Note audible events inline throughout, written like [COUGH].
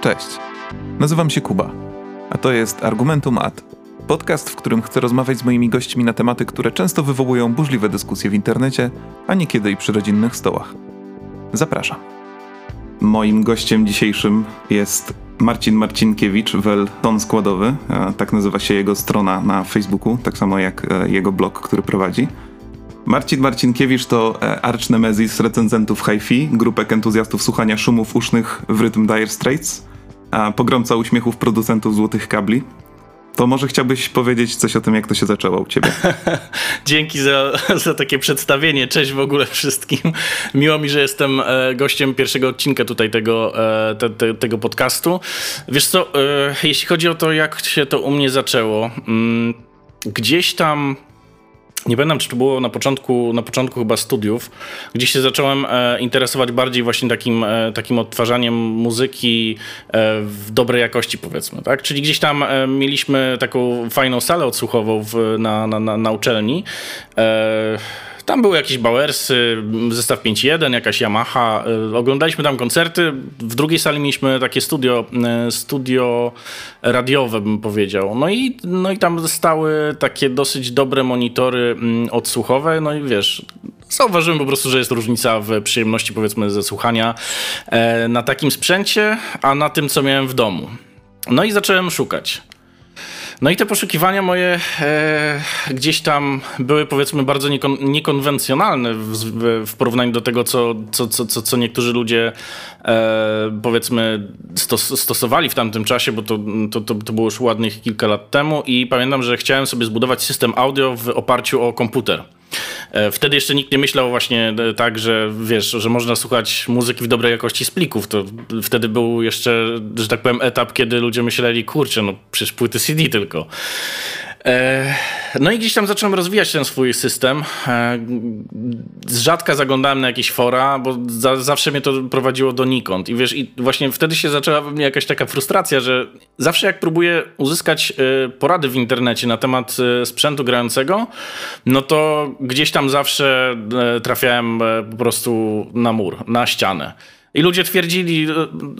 Cześć. Nazywam się Kuba, a to jest Argumentum Ad. Podcast, w którym chcę rozmawiać z moimi gośćmi na tematy, które często wywołują burzliwe dyskusje w internecie, a niekiedy i przy rodzinnych stołach. Zapraszam. Moim gościem dzisiejszym jest Marcin Marcinkiewicz, wel Ton Składowy. Tak nazywa się jego strona na Facebooku, tak samo jak e, jego blog, który prowadzi. Marcin Marcinkiewicz to e, arch nemesis recenzentów hi-fi, grupek entuzjastów słuchania szumów usznych w rytm Dire Straits, a pogromca uśmiechów producentów złotych kabli. To może chciałbyś powiedzieć coś o tym, jak to się zaczęło u ciebie? [LAUGHS] Dzięki za, za takie przedstawienie. Cześć w ogóle wszystkim. Miło mi, że jestem e, gościem pierwszego odcinka tutaj tego, e, te, te, tego podcastu. Wiesz co, jeśli chodzi o to, jak się to u mnie zaczęło, mm, gdzieś tam nie pamiętam, czy to było na początku, na początku chyba studiów, gdzie się zacząłem e, interesować bardziej właśnie takim, e, takim odtwarzaniem muzyki e, w dobrej jakości, powiedzmy. Tak? Czyli gdzieś tam mieliśmy taką fajną salę odsłuchową w, na, na, na, na uczelni. E, tam były jakieś Bauersy, zestaw 5.1, jakaś Yamaha. E, oglądaliśmy tam koncerty. W drugiej sali mieliśmy takie studio, e, studio radiowe, bym powiedział. No i, no i tam stały takie dosyć dobre monitory mm, odsłuchowe. No i wiesz, zauważyłem po prostu, że jest różnica w przyjemności, powiedzmy, ze słuchania e, na takim sprzęcie, a na tym, co miałem w domu. No i zacząłem szukać. No i te poszukiwania moje e, gdzieś tam były powiedzmy bardzo niekon, niekonwencjonalne w, w, porównaniu do tego, co, co, co, co niektórzy ludzie e, powiedzmy stos, stosowali w tamtym czasie, bo to, to, to, to było już ładnych kilka lat temu i pamiętam, że chciałem sobie zbudować system audio w oparciu o komputer. E, wtedy jeszcze nikt nie myślał właśnie e, tak, że wiesz, że można słuchać muzyki w dobrej jakości z plików. To wtedy był jeszcze, że tak powiem, etap, kiedy ludzie myśleli, kurczę, no przecież płyty CD tylko. E, no i gdzieś tam zacząłem rozwijać ten swój system. Z rzadka zaglądałem na jakieś fora, bo za, zawsze mnie to prowadziło donikąd. I wiesz, i właśnie wtedy się zaczęła we mnie jakaś taka frustracja, że zawsze jak próbuję uzyskać porady w internecie na temat sprzętu grającego, no to gdzieś tam zawsze trafiałem po prostu na mur, na ścianę. I ludzie twierdzili,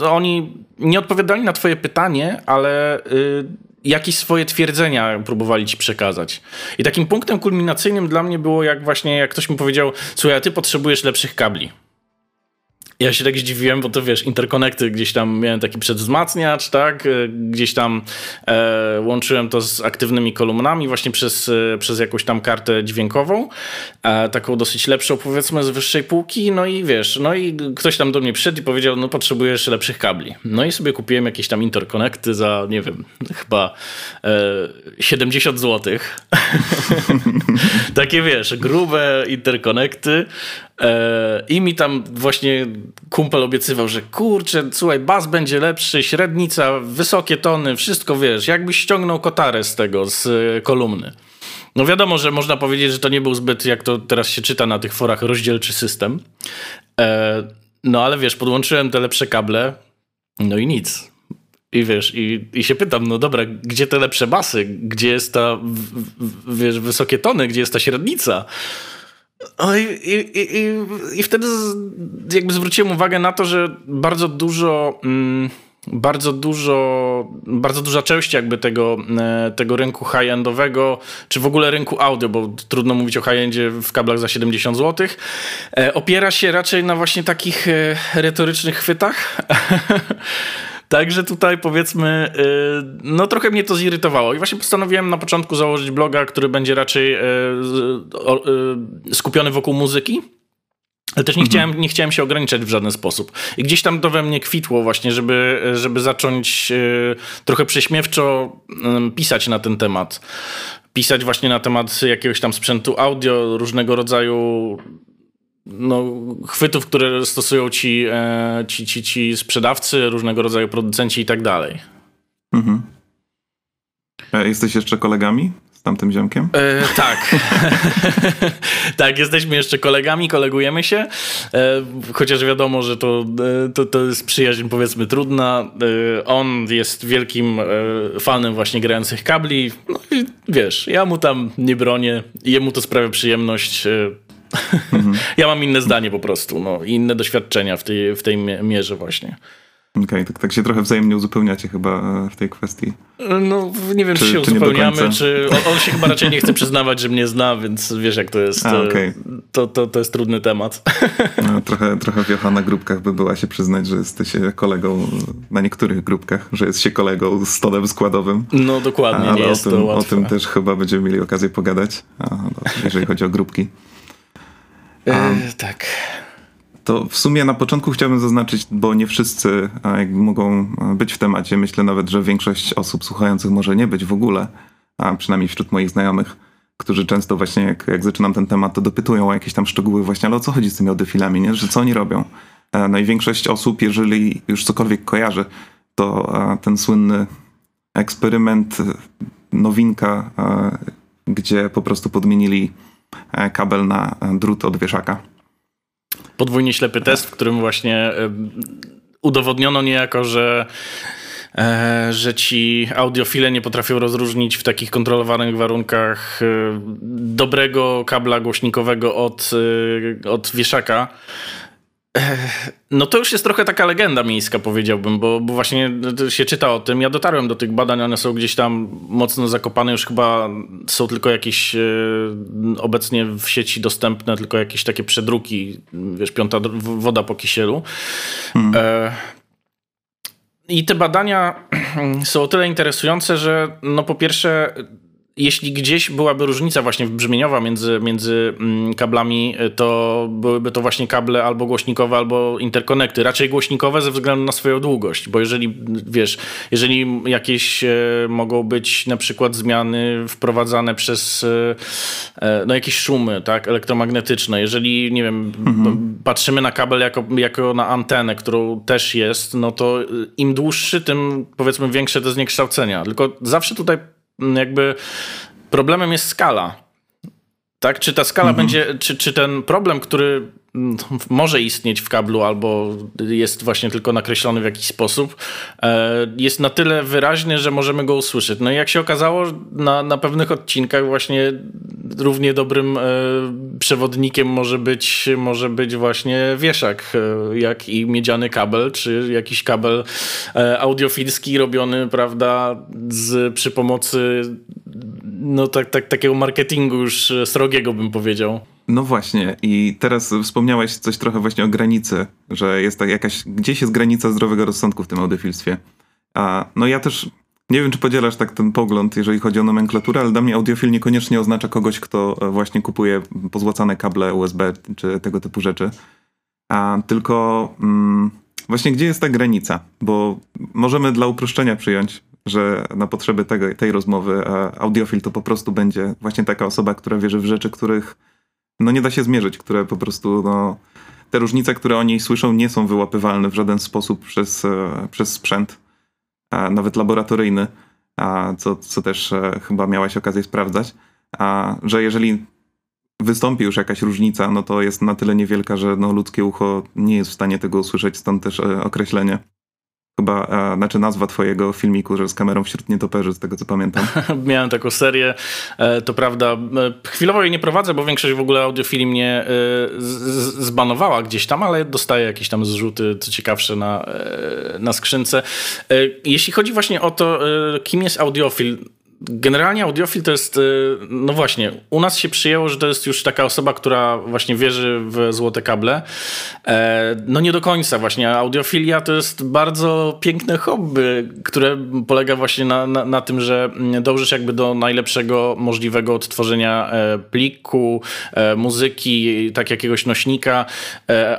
oni nie odpowiadali na twoje pytanie, ale jakieś swoje twierdzenia próbowali ci przekazać. I takim punktem kulminacyjnym dla mnie było, jak właśnie, jak ktoś mi powiedział, słuchaj, ty potrzebujesz lepszych kabli. Ja się tak zdziwiłem, bo to wiesz, interkonekty gdzieś tam miałem taki przedwzmacniacz, tak? E, gdzieś tam e, łączyłem to z aktywnymi kolumnami właśnie przez, e, przez jakąś tam kartę dźwiękową, e, taką dosyć lepszą powiedzmy z wyższej półki, no i wiesz, no i ktoś tam do mnie przyszedł i powiedział, no potrzebujesz lepszych kabli. No i sobie kupiłem jakieś tam interkonekty za, nie wiem, chyba e, 70 zł. [LAUGHS] Takie wiesz, grube interkonekty, E, I mi tam właśnie kumpel obiecywał, że kurczę, słuchaj, bas będzie lepszy, średnica, wysokie tony, wszystko wiesz, jakbyś ściągnął kotarę z tego, z e, kolumny. No wiadomo, że można powiedzieć, że to nie był zbyt, jak to teraz się czyta na tych forach, rozdzielczy system. E, no ale wiesz, podłączyłem te lepsze kable, no i nic. I wiesz, i, i się pytam, no dobra, gdzie te lepsze basy? Gdzie jest ta, w, wiesz, wysokie tony? Gdzie jest ta średnica? No i, i, i, i wtedy jakby zwróciłem uwagę na to, że bardzo dużo. Mm, bardzo dużo, bardzo duża część jakby tego, e, tego rynku high-endowego, czy w ogóle rynku audio, bo trudno mówić o high-endzie w kablach za 70 zł, e, opiera się raczej na właśnie takich e, retorycznych chwytach. [LAUGHS] Także tutaj powiedzmy, y, no trochę mnie to zirytowało i właśnie postanowiłem na początku założyć bloga, który będzie raczej y, y, skupiony wokół muzyki. Ale też nie, mhm. chciałem, nie chciałem się ograniczać w żaden sposób. I gdzieś tam to we mnie kwitło właśnie, żeby, żeby zacząć trochę prześmiewczo pisać na ten temat. Pisać właśnie na temat jakiegoś tam sprzętu audio, różnego rodzaju no, chwytów, które stosują ci, e, ci, ci, ci sprzedawcy, różnego rodzaju producenci i tak dalej. Mhm. A jesteś jeszcze kolegami z tamtym ziomkiem? E, tak. [LAUGHS] tak, jesteśmy jeszcze kolegami, kolegujemy się. E, chociaż wiadomo, że to, e, to, to jest przyjaźń powiedzmy trudna. E, on jest wielkim e, fanem właśnie grających kabli. No i wiesz, ja mu tam nie bronię. Jemu to sprawia przyjemność Mhm. [LAUGHS] ja mam inne zdanie po prostu, no, inne doświadczenia w tej, w tej mierze właśnie. Okej, okay, tak, tak się trochę wzajemnie uzupełniacie chyba e, w tej kwestii. No, nie wiem, czy, czy się czy uzupełniamy, czy on, on, się chyba raczej nie chce przyznawać, że mnie zna, więc wiesz jak to jest. A, okay. to, to, to jest trudny temat. No, [LAUGHS] trochę, trochę wiocha na grupkach by była się przyznać, że jesteś kolegą na niektórych grupkach, że jest się kolegą z stonem składowym. No dokładnie, Ale nie jest o tym, to łatwe. O tym też chyba będziemy mieli okazję pogadać, no, jeżeli chodzi o grupki. E, tak to w sumie na początku chciałbym zaznaczyć, bo nie wszyscy jakby mogą być w temacie. Myślę nawet, że większość osób słuchających może nie być w ogóle, a przynajmniej wśród moich znajomych, którzy często właśnie jak, jak zaczynam ten temat, to dopytują o jakieś tam szczegóły właśnie, ale o co chodzi z tymi audiofilami, nie? że co oni robią. E, no i większość osób, jeżeli już cokolwiek kojarzy, to ten słynny eksperyment, nowinka, gdzie po prostu podmienili e, kabel na drut od wieszaka podwójnie ślepy test, w którym właśnie udowodniono niejako, że e, że ci audiofile nie potrafią rozróżnić w takich kontrolowanych warunkach e, dobrego kabla głośnikowego od, e, od wieszaka. No to już jest trochę taka legenda miejska, powiedziałbym, bo, bo, właśnie się czyta o tym. Ja dotarłem do tych badań, one są gdzieś tam mocno zakopane, już chyba są tylko jakieś e, obecnie w sieci dostępne, tylko jakieś takie przedruki, wiesz, piąta woda po kisielu. Hmm. E, I te badania [CLEARS THROAT] są o tyle interesujące, że no po pierwsze jeśli gdzieś byłaby różnica właśnie brzmieniowa między, między mm, kablami, y, to byłyby to właśnie kable albo głośnikowe, albo interkonekty. Raczej głośnikowe ze względu na swoją długość, bo jeżeli, wiesz, jeżeli jakieś e, mogą być na przykład zmiany wprowadzane przez e, e, no jakieś szumy, tak, elektromagnetyczne, jeżeli, nie wiem, mhm. patrzymy na kabel jako, jako na antenę, którą też jest, no to im dłuższy, tym powiedzmy większe te zniekształcenia. Tylko zawsze tutaj jakby problemem jest skala. Tak? Czy ta skala mhm. będzie, czy, czy ten problem, który [LAUGHS] może istnieć w kablu albo jest właśnie tylko nakreślony w jakiś sposób, e, jest na tyle wyraźny, że możemy go usłyszeć. No i jak się okazało, na, na pewnych odcinkach właśnie równie dobrym e, przewodnikiem może być, może być właśnie wieszak, e, jak i miedziany kabel, czy jakiś kabel audiofilski robiony, prawda, z, przy pomocy no tak, tak, takiego marketingu już srogiego bym powiedział. No właśnie i teraz wspomniałeś coś trochę właśnie o granicy, że jest tak jakaś, gdzieś jest granica zdrowego rozsądku w tym audiofilstwie. A, no ja też nie wiem, czy podzielasz tak ten pogląd, jeżeli chodzi o nomenklaturę, ale dla mnie audiofil niekoniecznie oznacza kogoś, kto właśnie kupuje pozłacane kable USB czy tego typu rzeczy. A tylko mm, właśnie gdzie jest ta granica? Bo możemy dla uproszczenia przyjąć, że na potrzeby tego, tej rozmowy audiofil to po prostu będzie właśnie taka osoba, która wierzy w rzeczy, których no nie da się zmierzyć, które po prostu no, te różnice, które o niej słyszą, nie są wyłapywalne w żaden sposób przez, e, przez sprzęt, nawet laboratoryjny, co, co też e, chyba miałaś okazję sprawdzać, że jeżeli wystąpi już jakaś różnica, no to jest na tyle niewielka, że no, ludzkie ucho nie jest w stanie tego usłyszeć, stąd też e, określenie chyba, a, znaczy nazwa twojego filmiku, że z kamerą wśród nietoperzy, z tego co pamiętam. [LAUGHS] Miałem taką serię, e, to prawda. E, chwilowo jej nie prowadzę, bo większość w ogóle audiofili mnie e, zbanowała gdzieś tam, ale dostaję jakieś tam zrzuty, co ciekawsze, na, na skrzynce. Jeśli chodzi właśnie o to, kim jest audiofil, Generalnie audiofil to jest, y, no właśnie, u nas się przyjęło, że to jest już taka osoba, która właśnie wierzy w złote kable. E, no nie do końca właśnie. Audiofilia to jest bardzo piękne hobby, które polega właśnie na, na, na tym, że dążysz jakby do najlepszego możliwego odtworzenia e, pliku, e, muzyki, tak jakiegoś nośnika,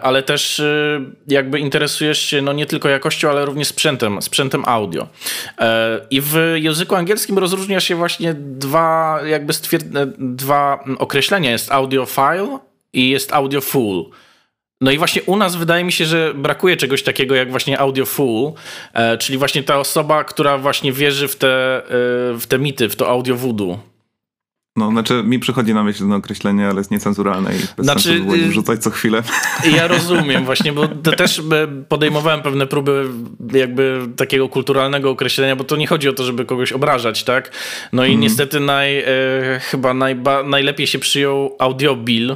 ale też jakby interesujesz się no nie tylko jakością, ale również sprzętem, sprzętem audio. I w języku angielskim rozróżnia rozróżnia się właśnie dwa, jakby dwa określenia. Jest audio file i jest audio full. No i właśnie u nas wydaje mi się, że brakuje czegoś takiego jak właśnie audio full, e, czyli właśnie ta osoba, która właśnie wierzy w te, e, w te mity, w to audio voodoo. No, znaczy mi przychodzi na myśl to określenie, ale jest niecenzuralne i bez znaczy, sensu było rzucać co chwilę. Ja rozumiem właśnie, bo też podejmowałem pewne próby jakby takiego kulturalnego określenia, bo to nie chodzi o to, żeby kogoś obrażać, tak? No i mm. niestety naj, e, chyba najba, najlepiej się przyjął audiobil,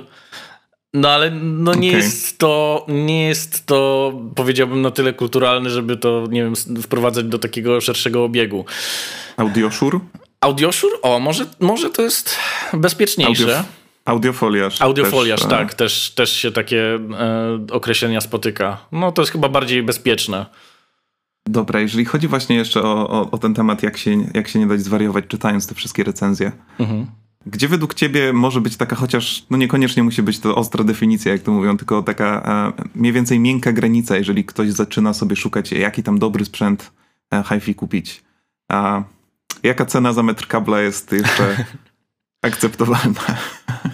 No ale no nie okay. jest to, nie jest to, powiedziałbym, na tyle kulturalne, żeby to, nie wiem, wprowadzać do takiego szerszego obiegu. Audioszur? Audioszur? O, może, może to jest bezpieczniejsze. Audio, audiofoliarz. Audiofoliarz, też, tak. Też, też się takie e, określenia spotyka. No to jest chyba bardziej bezpieczne. Dobra, jeżeli chodzi właśnie jeszcze o, o, o, ten temat, jak się, jak się nie dać zwariować czytając te wszystkie recenzje, mhm. gdzie według ciebie może być taka, chociaż no niekoniecznie musi być to ostra definicja, jak to mówią, tylko taka e, mniej więcej miękka granica, jeżeli ktoś zaczyna sobie szukać, jaki tam dobry sprzęt e, hi-fi kupić. A jaka cena za metr kabla jest jeszcze [LAUGHS] akceptowalna.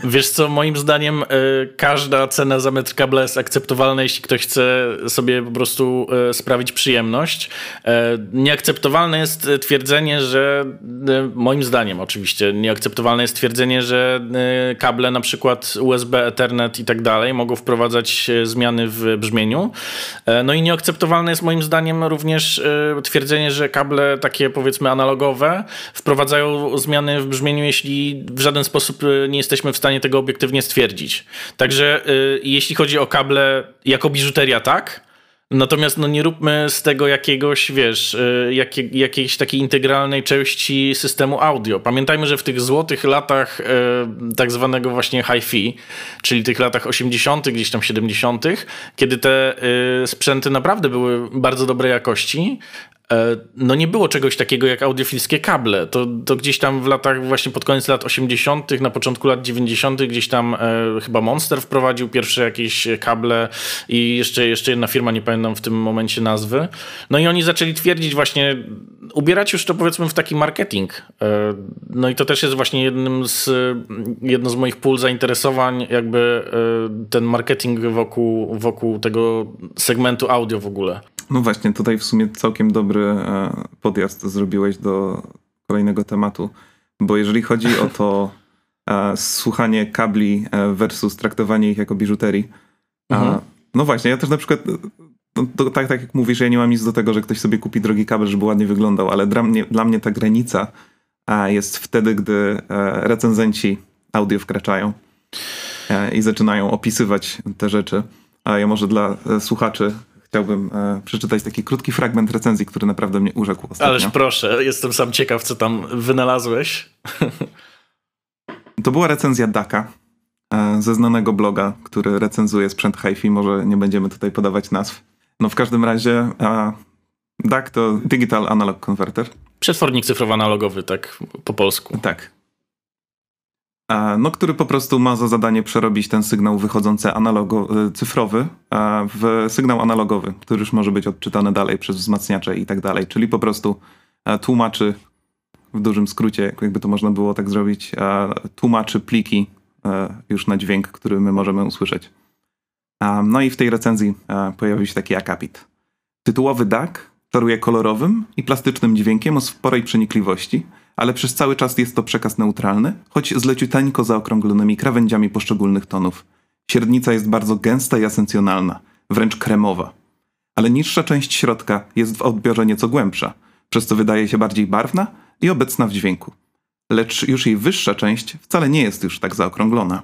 Wiesz co, moim zdaniem y, każda cena za metr kabla jest akceptowalna, jeśli ktoś chce sobie po prostu y, sprawić przyjemność. Y, nieakceptowalne jest twierdzenie, że moim zdaniem oczywiście, nieakceptowalne jest twierdzenie, że kable na przykład USB, Ethernet i tak dalej mogą wprowadzać zmiany w brzmieniu. No i nieakceptowalne jest moim zdaniem również twierdzenie, że kable takie powiedzmy analogowe wprowadzają zmiany w brzmieniu, jeśli w żaden sposób y, nie jesteśmy w stanie tego obiektywnie stwierdzić. Także y, jeśli chodzi o kable jako biżuteria, tak. Natomiast no, nie róbmy z tego jakiegoś, wiesz, y, jakie, jakiejś takiej integralnej części systemu audio. Pamiętajmy, że w tych złotych latach tak zwanego właśnie hi-fi, czyli tych latach 80., gdzieś tam 70., kiedy te sprzęty naprawdę były bardzo dobrej jakości, no nie było czegoś takiego jak audiofilskie kable. To, to gdzieś tam w latach, właśnie pod koniec lat 80., na początku lat 90., gdzieś tam e, chyba Monster wprowadził pierwsze jakieś kable i jeszcze, jeszcze jedna firma, nie pamiętam w tym momencie nazwy. No i oni zaczęli twierdzić właśnie, ubierać już to powiedzmy w taki marketing. E, no i to też jest właśnie jednym z, jedno z moich pól zainteresowań, jakby e, ten marketing wokół, wokół tego segmentu audio w ogóle. No właśnie, tutaj w sumie całkiem dobry e, podjazd zrobiłeś do kolejnego tematu, bo jeżeli chodzi o to e, słuchanie kabli e, versus traktowanie ich jako biżuterii, mhm. no właśnie, ja też na przykład no, to, tak, tak jak mówisz, ja nie mam nic do tego, że ktoś sobie kupi drogi kabel, żeby ładnie wyglądał, ale dla mnie, dla mnie ta granica jest wtedy, gdy recenzenci audio wkraczają i zaczynają opisywać te rzeczy. A ja może dla słuchaczy chciałbym e, przeczytać taki krótki fragment recenzji, który naprawdę mnie urzekł ostatnio. Ależ proszę, jestem sam ciekaw, co tam wynalazłeś. To była recenzja Daka e, ze znanego bloga, który recenzuje sprzęt hi-fi. Może nie będziemy tutaj podawać nazw. No w każdym razie e, DAC to Digital Analog Converter. Przetwornik cyfrowo-analogowy, tak po polsku. Tak no, który po prostu ma za zadanie przerobić ten sygnał wychodzący analogo, y, cyfrowy w sygnał analogowy, który już może być odczytany dalej przez wzmacniacze i tak dalej. Czyli po prostu tłumaczy, w dużym skrócie, jakby to można było tak zrobić, tłumaczy pliki już na dźwięk, który my możemy usłyszeć. No i w tej recenzji pojawił się taki akapit. Tytułowy DAC czaruje kolorowym i plastycznym dźwiękiem o sporej przenikliwości – ale przez cały czas jest to przekaz neutralny, choć z leciuteńko zaokrąglonymi krawędziami poszczególnych tonów. Średnica jest bardzo gęsta i asencjonalna, wręcz kremowa. Ale niższa część środka jest w odbiorze nieco głębsza, przez co wydaje się bardziej barwna i obecna w dźwięku. Lecz już jej wyższa część wcale nie jest już tak zaokrąglona.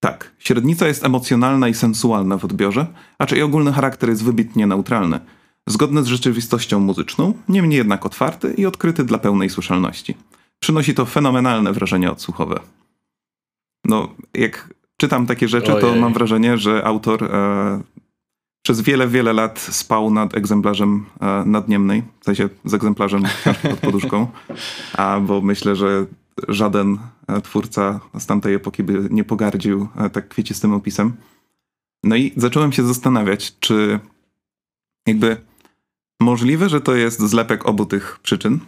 Tak, średnica jest emocjonalna i sensualna w odbiorze, a jej ogólny charakter jest wybitnie neutralny – zgodny z rzeczywistością muzyczną, niemniej jednak otwarty i odkryty dla pełnej słyszalności. Przynosi to fenomenalne wrażenie odsłuchowe. No, jak czytam takie rzeczy, Ojej. to mam wrażenie, że autor e, przez wiele, wiele lat spał nad egzemplarzem e, nadniemnej, w sensie z egzemplarzem pod poduszką, a bo myślę, że żaden e, twórca z tamtej epoki by nie pogardził e, tak kwiecistym opisem. No i zacząłem się zastanawiać, czy jakby Możliwe, że to jest zlepek obu tych przyczyn,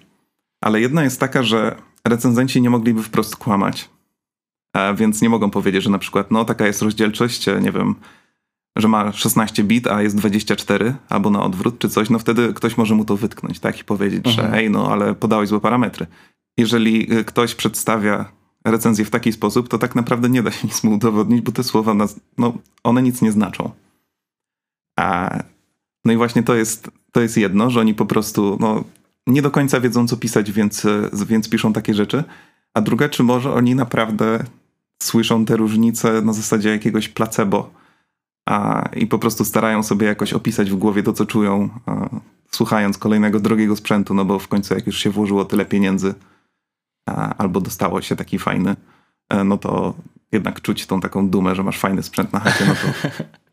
ale jedna jest taka, że recenzenci nie mogliby wprost kłamać, więc nie mogą powiedzieć, że na przykład, no taka jest rozdzielczość, nie wiem, że ma 16 bit, a jest 24, albo na odwrót, czy coś, no wtedy ktoś może mu to wytknąć, tak? I powiedzieć, mhm. że hej, no ale podałeś złe parametry. Jeżeli y, ktoś przedstawia recenzję w taki sposób, to tak naprawdę nie da się nic mu udowodnić, bo te słowa, no, one nic nie znaczą. A, no i właśnie to jest to jest jedno, że oni po prostu no, nie do końca wiedzą, co pisać, więc, więc piszą takie rzeczy. A druga, czy może oni naprawdę słyszą te różnice na zasadzie jakiegoś placebo a, i po prostu starają sobie jakoś opisać w głowie to, co czują, a, słuchając kolejnego drogiego sprzętu, no bo w końcu jak już się włożyło tyle pieniędzy a, albo dostało się taki fajny, e, no to jednak czuć tą taką dumę, że masz fajny sprzęt na chacie, no to [LAUGHS]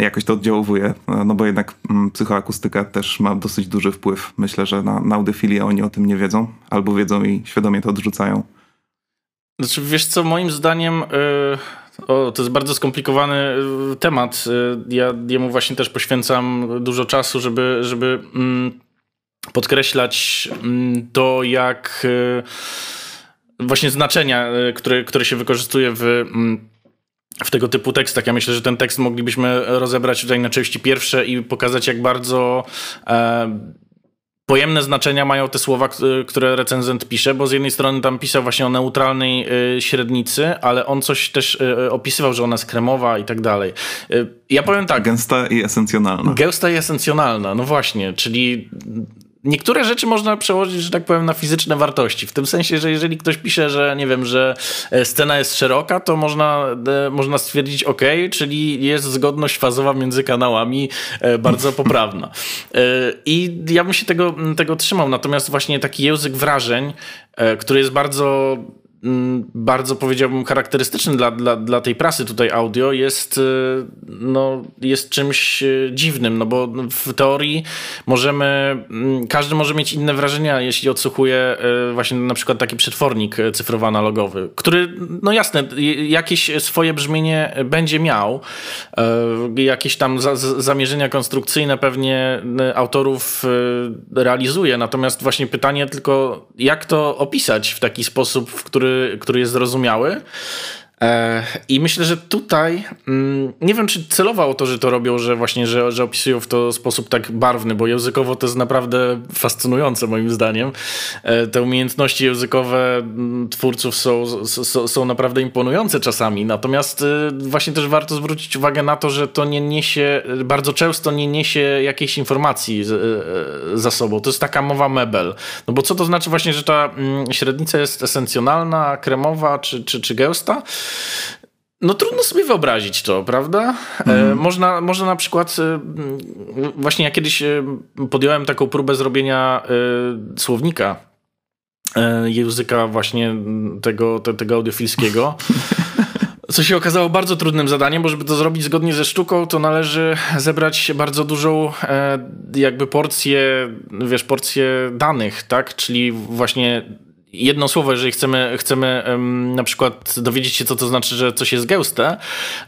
jakoś to oddziałuje, no bo jednak mm, psychoakustyka też ma dosyć duży wpływ. Myślę, że na, na oni o tym nie wiedzą, albo wiedzą i świadomie to odrzucają. Znaczy, wiesz co, moim zdaniem... Yy... O, to jest bardzo skomplikowany y, temat. Y, ja jemu właśnie też poświęcam dużo czasu, żeby, żeby mm, podkreślać mm, to, jak y, właśnie znaczenia, które, które się wykorzystuje w w tego typu tekstach. Ja myślę, że ten tekst moglibyśmy rozebrać tutaj na części pierwsze i pokazać, jak bardzo e, pojemne znaczenia mają te słowa, które recenzent pisze, bo z jednej strony tam pisał właśnie o neutralnej e, średnicy, ale on coś też e, opisywał, że ona jest kremowa i tak dalej. E, ja powiem tak. Gęsta i esencjonalna. Gęsta i esencjonalna, no właśnie, czyli Niektóre rzeczy można przełożyć, że tak powiem, na fizyczne wartości. W tym sensie, że jeżeli ktoś pisze, że nie wiem, że e, scena jest szeroka, to można, e, można stwierdzić OK, czyli jest zgodność fazowa między kanałami e, bardzo [LAUGHS] poprawna. I ja bym się tego, tego trzymał. Natomiast właśnie taki język wrażeń, który jest bardzo bardzo powiedziałbym charakterystyczny dla, dla, dla tej prasy tutaj audio jest, y, no, jest czymś y, dziwnym, no bo w teorii możemy, mm, każdy może mieć inne wrażenia, jeśli odsłuchuje y, właśnie na przykład taki przetwornik cyfrowo-analogowy, który, no jasne, jakieś swoje brzmienie będzie miał, jakieś tam za, zamierzenia konstrukcyjne pewnie autorów realizuje, natomiast właśnie pytanie tylko, jak to opisać w taki sposób, w który który, jest zrozumiały. E, I myślę, że tutaj mm, nie wiem, czy celowało to, że to robią, że właśnie, że, że opisują w to sposób tak barwny, bo językowo to jest naprawdę fascynujące moim zdaniem. E, te umiejętności językowe mm, twórców są, są, są naprawdę imponujące czasami, natomiast e, właśnie też warto zwrócić uwagę na to, że to nie niesie, bardzo często nie niesie jakiejś informacji za sobą. To jest taka mowa mebel. No bo co to znaczy właśnie, że ta mm, średnica jest esencjonalna, kremowa czy, czy, czy gęsta? No trudno sobie wyobrazić to, prawda? Mhm. E, można, można na przykład, e, właśnie ja kiedyś e, podjąłem taką próbę zrobienia słownika języka właśnie tego, te, tego audiofilskiego. [LAUGHS] Co się okazało bardzo trudnym zadaniem, bo żeby to zrobić zgodnie ze sztuką, to należy zebrać bardzo dużą jakby porcję, wiesz, porcję danych, tak? Czyli właśnie jedno słowo, jeżeli chcemy, chcemy um, na przykład dowiedzieć się, co to znaczy, że coś jest gęste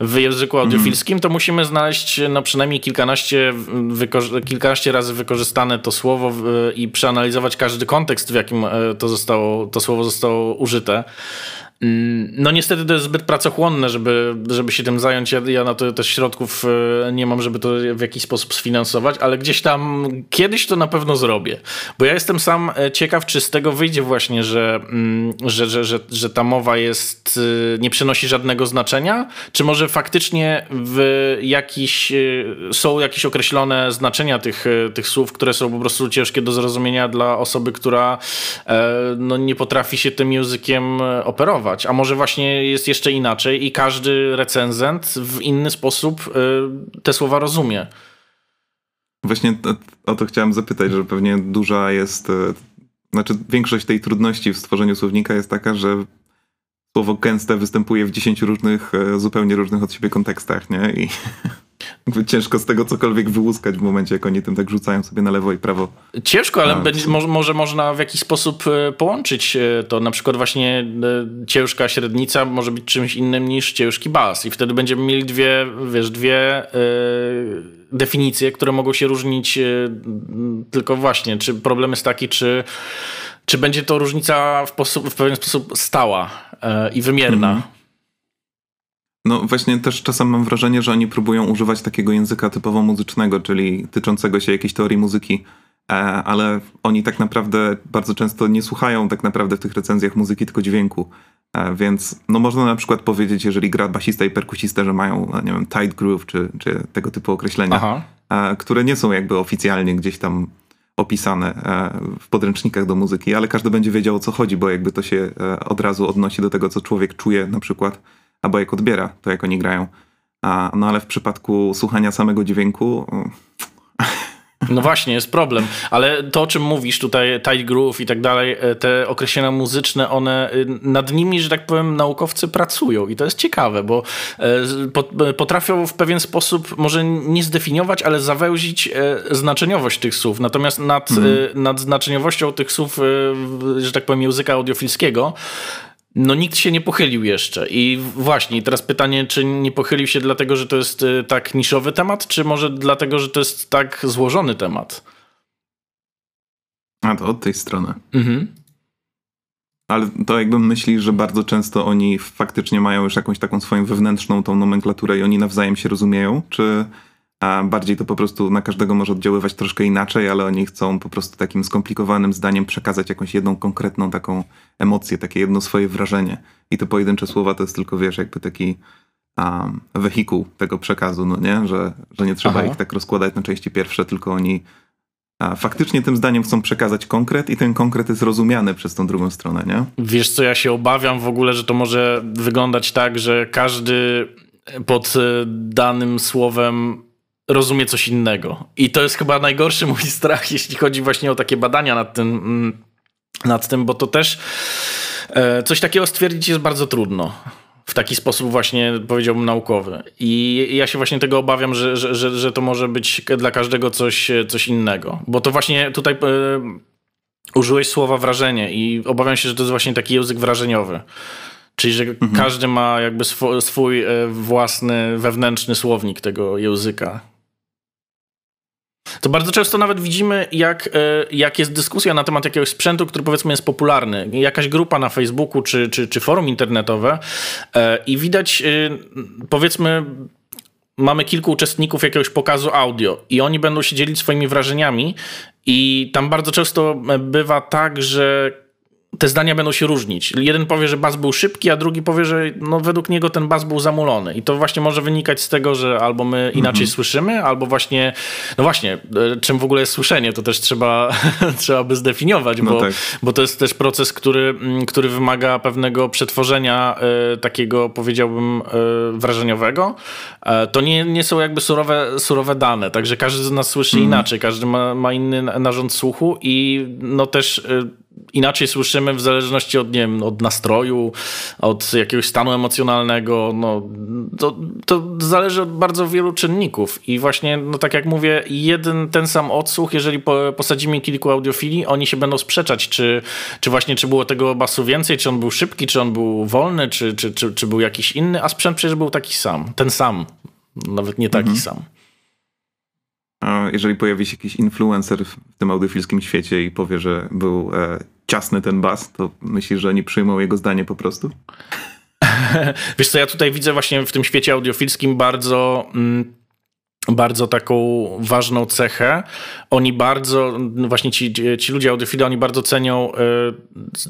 w języku mhm. audiofilskim, to musimy znaleźć no, przynajmniej kilkanaście, kilkanaście razy wykorzystane to słowo w, i przeanalizować każdy kontekst, w jakim e, to, zostało, to słowo zostało użyte. Mm, no niestety to jest zbyt pracochłonne, żeby, żeby się tym zająć. Ja, ja na to też środków e, nie mam, żeby to w jakiś sposób sfinansować, ale gdzieś tam kiedyś to na pewno zrobię. Bo ja jestem sam e, ciekaw, czy z tego wyjdzie właśnie, że, mm, że, że, że, że ta mowa jest, e, nie przynosi żadnego znaczenia, czy może faktycznie w jakiś, są jakieś określone znaczenia tych, tych słów, które są po prostu ciężkie do zrozumienia dla osoby, która no, nie potrafi się tym językiem operować a może właśnie jest jeszcze inaczej i każdy recenzent w inny sposób y, te słowa rozumie. Właśnie o to chciałem zapytać, że pewnie duża jest, y, znaczy większość tej trudności w stworzeniu słownika jest taka, że słowo gęste występuje w dziesięciu różnych, y, zupełnie różnych od siebie kontekstach, nie? I [LAUGHS] ciężko z tego cokolwiek wyłuskać w momencie, jak oni tym tak rzucają sobie na lewo i prawo. Ciężko, ale będzie, może, może można w jakiś sposób e, połączyć e, to. Na przykład właśnie e, ciężka średnica może być czymś innym niż ciężki bas i wtedy będziemy mieli dwie, wiesz, dwie yy, definicje, które mogą się różnić yy, tylko właśnie, czy problem jest taki, czy czy będzie to różnica w, w pewien sposób stała yy, i wymierna. Mm. No właśnie też czasem mam wrażenie, że oni próbują używać takiego języka typowo muzycznego, czyli tyczącego się jakiejś teorii muzyki, e, ale oni tak naprawdę bardzo często nie słuchają tak naprawdę w tych recenzjach muzyki, tylko dźwięku. E, więc no można na przykład powiedzieć, jeżeli gra basista i perkusista, że mają, nie wiem, tight groove, czy, czy tego typu określenia, Aha. E, które nie są jakby oficjalnie gdzieś tam opisane w podręcznikach do muzyki, ale każdy będzie wiedział o co chodzi, bo jakby to się od razu odnosi do tego, co człowiek czuje na przykład, albo jak odbiera to, jak oni grają. No ale w przypadku słuchania samego dźwięku no właśnie, jest problem. Ale to, o czym mówisz tutaj, tight groove i tak dalej, e, te określenia muzyczne, one y, nad nimi, że tak powiem, naukowcy pracują i to jest ciekawe, bo e, e, potrafią w pewien sposób może nie zdefiniować, ale zawęzić znaczeniowość tych słów. Natomiast nad, mm. nad znaczeniowością tych słów, że tak powiem, języka audiofilskiego no nikt się nie pochylił jeszcze. I właśnie, teraz pytanie, czy nie pochylił się dlatego, że to jest y, tak niszowy temat, czy może dlatego, że to jest tak złożony temat? A to od tej strony. Mhm. Ale to jakby myśli, że bardzo często oni faktycznie mają już jakąś taką swoją wewnętrzną tą nomenklaturę i oni nawzajem się rozumieją, czy a bardziej to po prostu na każdego może oddziaływać troszkę inaczej, ale oni chcą po prostu takim skomplikowanym zdaniem przekazać jakąś jedną konkretną taką emocję, takie jedno swoje wrażenie. I te pojedyncze słowa to jest tylko, wiesz, jakby taki um, wehikuł tego przekazu, no nie? Że, że nie trzeba Aha. ich tak rozkładać na części pierwsze, tylko oni faktycznie tym zdaniem chcą przekazać konkret i ten konkret jest rozumiany przez tą drugą stronę, nie? Wiesz co, ja się obawiam w ogóle, że to może wyglądać tak, że każdy pod e, danym słowem rozumie coś innego. I to jest chyba najgorszy mój [LAUGHS] strach, jeśli chodzi właśnie o takie badania nad tym, mm, nad tym bo to też e, coś takiego stwierdzić jest bardzo trudno. W taki sposób właśnie powiedziałbym naukowy. I ja się właśnie tego obawiam, że, że, że, że to może być dla każdego coś, coś innego. Bo to właśnie tutaj e, użyłeś słowa wrażenie i obawiam się, że to jest właśnie taki język wrażeniowy. Czyli, że mhm. każdy ma jakby swój, e, własny, wewnętrzny słownik tego języka. To bardzo często nawet widzimy, jak, e, jak jest dyskusja na temat jakiegoś sprzętu, który powiedzmy jest popularny. Jakaś grupa na Facebooku czy, czy, czy forum internetowe e, i widać e, powiedzmy mamy kilku uczestników jakiegoś pokazu audio i oni będą się dzielić swoimi wrażeniami i tam bardzo często bywa tak, że te zdania będą się różnić. Jeden powie, że bas był szybki, a drugi powie, że no, według niego ten bas był zamulony. I to właśnie może wynikać z tego, że albo my inaczej mm -hmm. słyszymy, albo właśnie, no właśnie, e, czym w ogóle jest słyszenie, to też trzeba, [LAUGHS] trzeba by zdefiniować, no bo, tak. bo to jest też proces, który, mm, który wymaga pewnego przetworzenia y, takiego, powiedziałbym, y, wrażeniowego. Y, to nie, nie są jakby surowe, surowe dane, także każdy z nas słyszy mm -hmm. inaczej, każdy ma, ma inny narząd słuchu i no też inaczej słyszymy w zależności od, nie wiem, od nastroju, od jakiegoś stanu emocjonalnego. No, to, to zależy od bardzo wielu czynników. I właśnie, no tak jak mówię, jeden ten sam odsłuch, jeżeli po, posadzimy kilku audiofili, oni się będą sprzeczać, czy, czy właśnie czy było tego basu więcej, czy on był szybki, czy on był wolny, czy, czy, czy, czy był jakiś inny, a sprzęt przecież był taki sam, ten sam, nawet nie taki mhm. sam. Jeżeli pojawi się jakiś influencer w tym audiofilskim świecie i powie, że był e, ciasny ten bas, to myślisz, że oni przyjmą jego zdanie po prostu? [LAUGHS] Wiesz co, ja tutaj widzę właśnie w tym świecie audiofilskim bardzo... Mm, bardzo taką ważną cechę. Oni bardzo, no właśnie ci, ci ludzie audiofile, oni bardzo cenią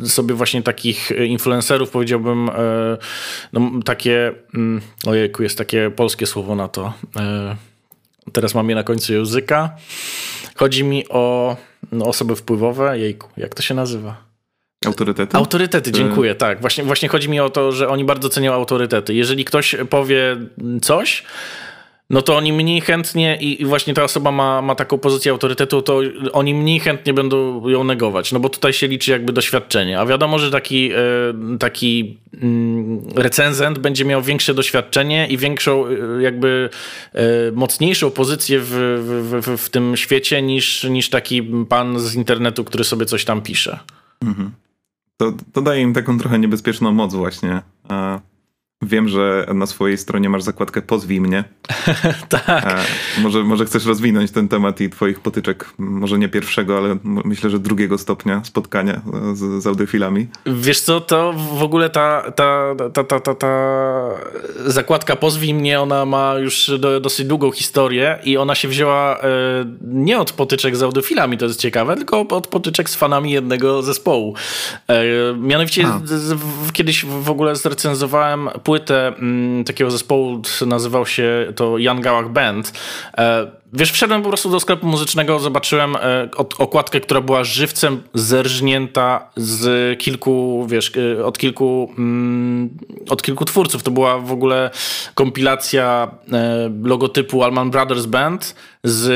y, sobie właśnie takich influencerów, powiedziałbym, y, no, takie, y, ojejku, jest takie polskie słowo na to. Y, Teraz mam je na końcu języka. Chodzi mi o no, osoby wpływowe. Jejku, jak to się nazywa? Autorytety? Autorytety, dziękuję, tak. Właśnie, właśnie chodzi mi o to, że oni bardzo cenią autorytety. Jeżeli ktoś powie coś, no to oni mniej chętnie i, właśnie ta osoba ma, ma taką pozycję autorytetu, to oni mniej chętnie będą ją negować, no bo tutaj się liczy jakby doświadczenie. A wiadomo, że taki, e, taki mm, recenzent będzie miał większe doświadczenie i większą e, jakby e, mocniejszą pozycję w, w, w, w tym świecie niż, niż taki pan z internetu, który sobie coś tam pisze. Mhm. To, to daje im taką trochę niebezpieczną moc właśnie. Wiem, że na swojej stronie masz zakładkę Pozwij mnie. [LAUGHS] tak. E, może, może chcesz rozwinąć ten temat i twoich potyczek, może nie pierwszego, ale myślę, że drugiego stopnia spotkania z, z audiofilami. Wiesz co, to w ogóle ta, ta, ta, ta, ta, ta zakładka Pozwij mnie, ona ma już do, dosyć długą historię i ona się wzięła e, nie od potyczek z audiofilami, to jest ciekawe, tylko od potyczek z fanami jednego zespołu. E, mianowicie kiedyś w ogóle zrecenzowałem płytę m, mm, takiego zespołu, nazywał się to Jan Gałach Band. E, wiesz, wszedłem po prostu do sklepu muzycznego, zobaczyłem e, okładkę, która była żywcem zerżnięta z kilku, wiesz, e, od kilku, mm, od kilku twórców. To była w ogóle kompilacja logotypu Allman Brothers Band z,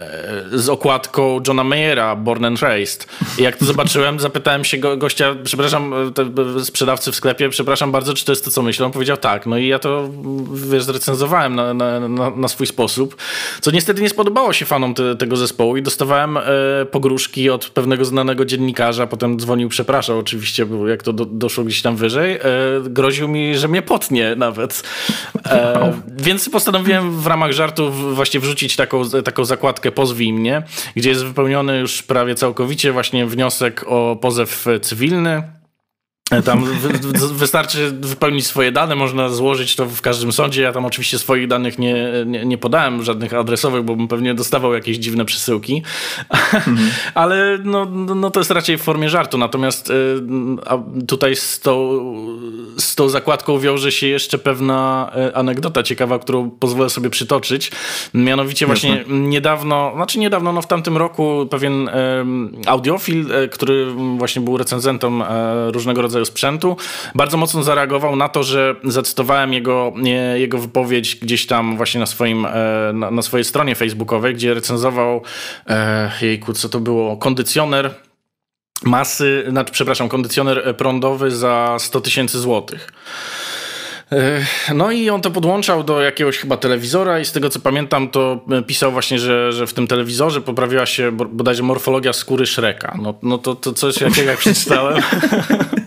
e, z okładką Johna Mayera, Born and Raised. I jak to zobaczyłem, [LAUGHS] zapytałem się go, gościa, przepraszam, te, sprzedawcy w sklepie, przepraszam bardzo, czy to jest to, co myślę? On powiedział tak. No i ja to, wiesz, zrecenzowałem na, na, na, na swój sposób, co niestety nie spodobało się fanom te, tego zespołu i dostawałem e, pogróżki od pewnego znanego dziennikarza, potem dzwonił, przepraszał oczywiście, bo jak to do, doszło gdzieś tam wyżej, e, groził mi, że mnie potnie nawet. E, więc postanowiłem w ramach żartów właśnie wrzucić taką taką, taką zakładkę Pozwij mnie, gdzie jest wypełniony już prawie całkowicie właśnie wniosek o pozew cywilny. Tam wystarczy wypełnić swoje dane, można złożyć to w każdym sądzie. Ja tam oczywiście swoich danych nie, nie, nie podałem, żadnych adresowych, bo bym pewnie dostawał jakieś dziwne przesyłki. Mhm. [LAUGHS] Ale no, no to jest raczej w formie żartu. Natomiast y, tutaj z tą, z tą zakładką wiąże się jeszcze pewna y, anegdota ciekawa, którą pozwolę sobie przytoczyć. Mianowicie właśnie Jasne. niedawno, znaczy niedawno, no w tamtym roku pewien audiofil, y, który właśnie był recenzentem różnego rodzaju sprzętu. Bardzo mocno zareagował na to, że zacytowałem jego, jego wypowiedź gdzieś tam właśnie na, swoim, e, na, na swojej stronie facebookowej, gdzie recenzował, e, jejku, co to było, kondycjoner masy, znaczy, przepraszam, kondycjoner prądowy za 100 tysięcy złotych. No i on to podłączał do jakiegoś chyba telewizora i z tego co pamiętam to pisał właśnie, że, że w tym telewizorze poprawiła się bodajże morfologia skóry Shreka. No, no to, to coś jakiego jak przeczytałem. [LAUGHS]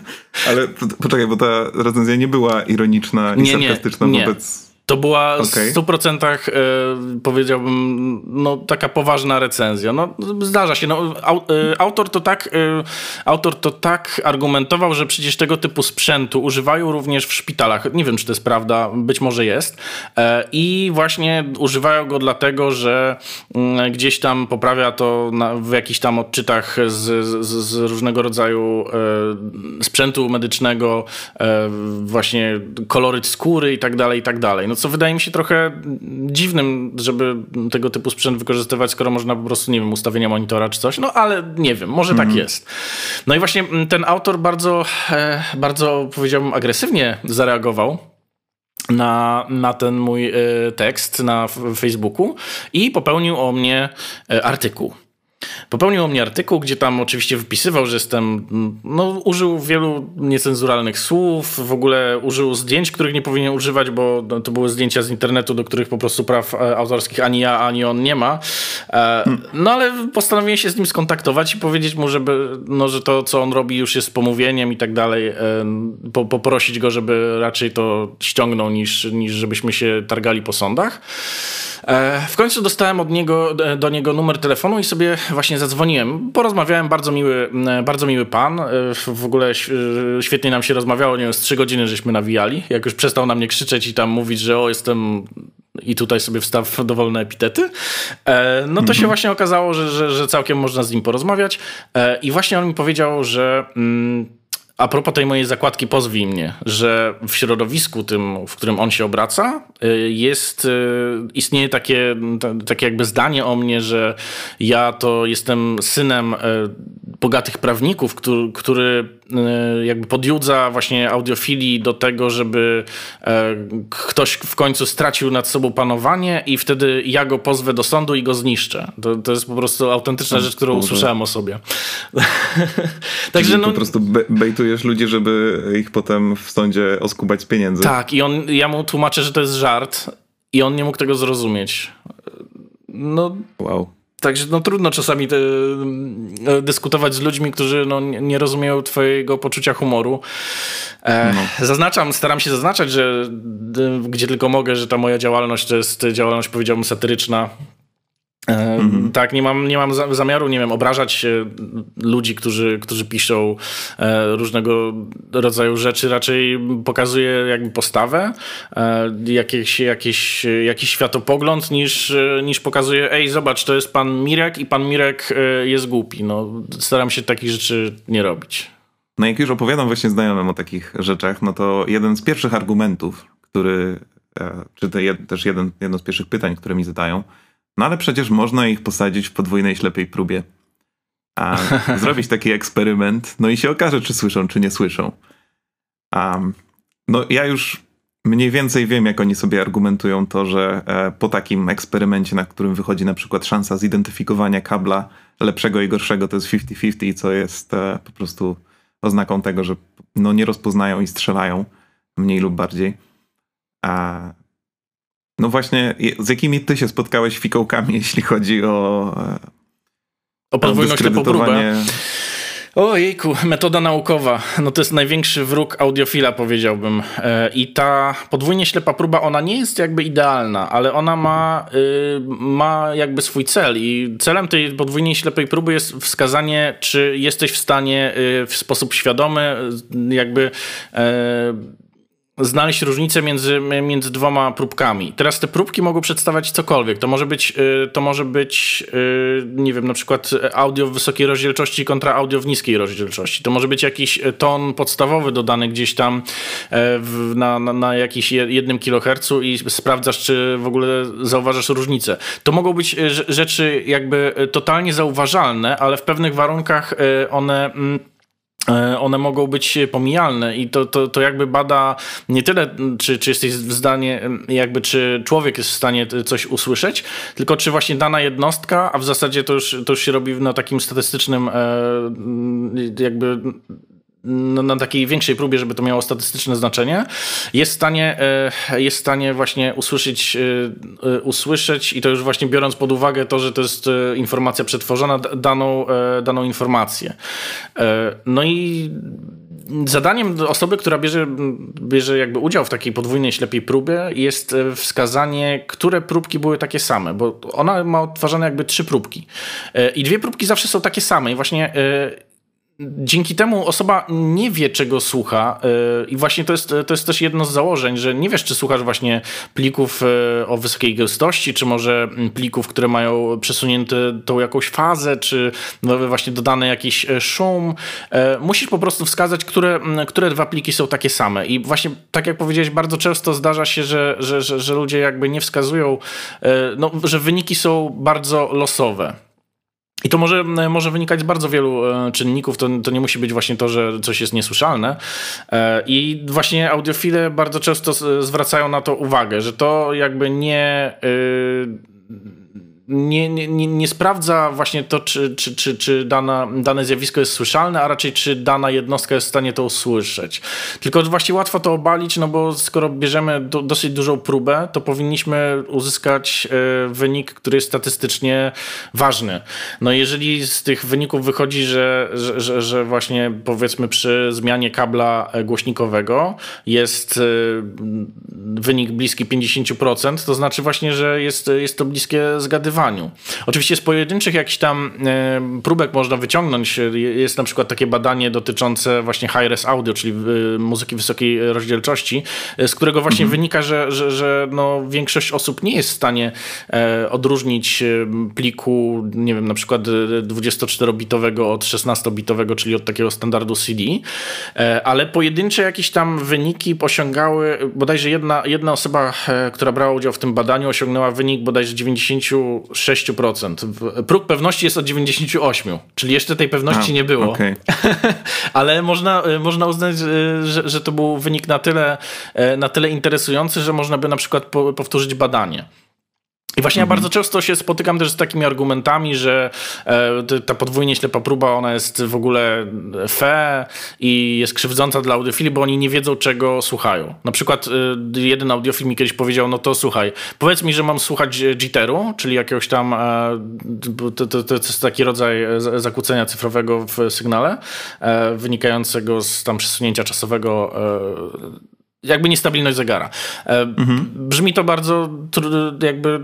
Ale poczekaj, bo ta recenzja nie była ironiczna i nie, sarkastyczna nie, nie. wobec to była okay. w 100% e, powiedziałbym, no taka poważna recenzja. No, zdarza się. No, e, autor, to tak, e, autor to tak argumentował, że przecież tego typu sprzętu używają również w szpitalach. Nie wiem, czy to jest prawda, być może jest. I właśnie używają go dlatego, że mm, gdzieś tam poprawia to na, w jakichś tam odczytach z, z, z różnego rodzaju sprzętu medycznego, właśnie koloryt skóry i tak dalej, i tak dalej. No, co wydaje mi się trochę dziwnym, żeby tego typu sprzęt wykorzystywać, skoro można po prostu, nie wiem, ustawienia monitora czy coś, no ale nie wiem, może mm. tak mhm. jest. No i właśnie ten autor bardzo, e, bardzo powiedziałbym agresywnie zareagował na, na ten mój e, tekst na Facebooku i popełnił o mnie e, artykuł. Popełnił o mnie artykuł, gdzie tam oczywiście wypisywał, że jestem, no użył wielu niecenzuralnych słów, w ogóle użył zdjęć, których nie powinien używać, bo to były zdjęcia z internetu, do których po prostu praw e, autorskich ani ja, ani on nie ma. E, no ale postanowiłem się z nim skontaktować i powiedzieć mu, żeby, no, że to, co on robi już jest pomówieniem i tak dalej, e, poprosić go, żeby raczej to ściągnął, niż, niż żebyśmy się targali po sądach. W końcu dostałem od niego, do niego numer telefonu i sobie właśnie zadzwoniłem. Porozmawiałem, bardzo miły, bardzo miły pan. W ogóle świetnie nam się rozmawiało, nie wiem, z trzy godziny żeśmy nawijali. Jak już przestał na mnie krzyczeć i tam mówić, że o, jestem i tutaj sobie wstaw dowolne epitety, e, no to mhm. się właśnie okazało, że, że, że całkiem można z nim porozmawiać. E, I właśnie on mi powiedział, że mm, a propos tej mojej zakładki Pozwij mnie, że w środowisku tym, w którym on się obraca, y, jest, y, istnieje takie, takie jakby zdanie o mnie, że ja to jestem synem y, bogatych prawników, który, który jakby podjudza właśnie audiofilii do tego, żeby ktoś w końcu stracił nad sobą panowanie i wtedy ja go pozwę do sądu i go zniszczę. To, to jest po prostu autentyczna rzecz, którą usłyszałem o sobie. [LAUGHS] Także no, po prostu bejtuje motyzujesz ludzi, żeby ich potem w sądzie oskubać z pieniędzy. Tak, i on, ja mu tłumaczę, że to jest żart i on nie mógł tego zrozumieć. No, wow. Także no, trudno czasami te, e, dyskutować z ludźmi, którzy no, nie rozumieją twojego poczucia humoru. E, no. Zaznaczam, staram się zaznaczać, że gdzie tylko mogę, że ta moja działalność to jest działalność, powiedziałbym, satyryczna. Mhm. Tak, nie mam, nie mam zamiaru, nie wiem, obrażać ludzi, którzy, którzy piszą e, różnego rodzaju rzeczy. Raczej pokazuję jakby postawę, e, jakiś, jakiś, jakiś światopogląd, niż, niż pokazuję, ej, zobacz, to jest pan Mirek i pan Mirek e, jest głupi. No, staram się takich rzeczy nie robić. No jak już opowiadam właśnie znajomym o takich rzeczach, no to jeden z pierwszych argumentów, który, czy te, też jeden, jedno z pierwszych pytań, które mi zadają, No ale przecież można ich posadzić w podwójnej ślepej próbie. A [LAUGHS] zrobić taki eksperyment, no i się okaże, czy słyszą, czy nie słyszą. Um, no ja już mniej więcej wiem, jak oni sobie argumentują to, że e, po takim eksperymencie, na którym wychodzi na przykład szansa zidentyfikowania kabla lepszego i gorszego, to jest 50-50, co jest e, po prostu oznaką tego, że no, nie rozpoznają i strzelają mniej lub bardziej. A no właśnie, z jakimi ty się spotkałeś fikołkami, [LAUGHS] jeśli chodzi o. E, o podwójną ślepą próbę. Ojejku, metoda naukowa. No to jest największy wróg audiofila, powiedziałbym. E, I ta podwójnie ślepa próba, ona nie jest jakby idealna, ale ona ma, y, ma jakby swój cel. I celem tej podwójnie ślepej próby jest wskazanie, czy jesteś w stanie y, w sposób świadomy jakby e, znaleźć różnicę między, między dwoma próbkami. Teraz te próbki mogą przedstawiać cokolwiek. To może być, y, to może być y, nie wiem, na przykład audio w wysokiej rozdzielczości kontra audio w niskiej rozdzielczości. To może być jakiś ton podstawowy dodany gdzieś tam na, na, na jednym kilohercu i sprawdzasz, czy w ogóle zauważasz różnicę. To mogą być rzeczy jakby totalnie zauważalne, ale w pewnych warunkach one mm, one mogą być pomijalne i to, to, to jakby bada nie tyle, czy, czy jesteś w zdanie, jakby czy człowiek jest w stanie coś usłyszeć, tylko czy właśnie dana jednostka, a w zasadzie to już, to już się robi na takim statystycznym e, jakby no, na takiej większej próbie, żeby to miało statystyczne znaczenie, jest w stanie, e, jest w stanie właśnie usłyszeć, e, e, usłyszeć i to już właśnie biorąc pod uwagę to, że to jest informacja przetworzona, daną, daną informację. No i zadaniem osoby, która bierze, bierze jakby udział w takiej podwójnej ślepej próbie jest wskazanie, które próbki były takie same, bo ona ma odtwarzane jakby trzy próbki. I dwie próbki zawsze są takie same i właśnie dzięki temu osoba nie wie, czego słucha y, i właśnie to jest, to jest też jedno z założeń, że nie wiesz, czy słuchasz właśnie plików y, o wysokiej gęstości, czy może plików, które mają przesunięte tą jakąś fazę, czy właśnie dodany jakiś y, szum. Musisz po prostu wskazać, które, które dwa pliki są takie same i właśnie tak jak powiedziałeś, bardzo często zdarza się, że, że, że, że ludzie jakby nie wskazują, no, że wyniki są bardzo losowe. I to może, może wynikać z bardzo wielu e, czynników. To, to nie musi być właśnie to, że coś jest niesłyszalne. E, I właśnie audiofile bardzo często zwracają na to uwagę, że to jakby nie. Yy, nie, nie, nie sprawdza właśnie to, czy, czy, czy, czy dana, dane zjawisko jest słyszalne, a raczej czy dana jednostka jest w stanie to usłyszeć. Tylko właśnie łatwo to obalić, no bo skoro bierzemy do, dosyć dużą próbę, to powinniśmy uzyskać y, wynik, który jest statystycznie ważny. No jeżeli z tych wyników wychodzi, że, że, że, że właśnie powiedzmy przy zmianie kabla głośnikowego jest y, wynik bliski 50%, to znaczy właśnie, że jest, jest to bliskie zgadywanie Oczywiście z pojedynczych jakichś tam e, próbek można wyciągnąć. Jest na przykład takie badanie dotyczące właśnie high-res audio, czyli e, muzyki wysokiej rozdzielczości, e, z którego właśnie mhm. wynika, że, że, że no, większość osób nie jest w stanie odróżnić pliku, nie wiem, na przykład 24-bitowego od 16-bitowego, czyli od takiego standardu CD, ale pojedyncze jakieś tam wyniki osiągały, bodajże jedna, jedna osoba, która brała udział w tym badaniu, osiągnęła wynik bodajże 90 6%. Próg pewności jest od 98, czyli jeszcze tej pewności A, nie było. Okay. [LAUGHS] Ale można, można uznać, że, że to był wynik na tyle, na tyle interesujący, że można by na przykład powtórzyć badanie. I właśnie mhm. ja bardzo często się spotykam też z takimi argumentami, że e, ta podwójnie ślepa próba, ona jest w ogóle fe i jest krzywdząca dla audiofili, bo oni nie wiedzą, czego słuchają. Na przykład e, jeden audiofil mi kiedyś powiedział, no to słuchaj, powiedz mi, że mam słuchać jitteru, czyli jakiegoś tam, e, to, to, to jest taki rodzaj zakłócenia cyfrowego w sygnale, wynikającego z tam przesunięcia czasowego jakby niestabilność zegara. Mhm. Brzmi to bardzo jakby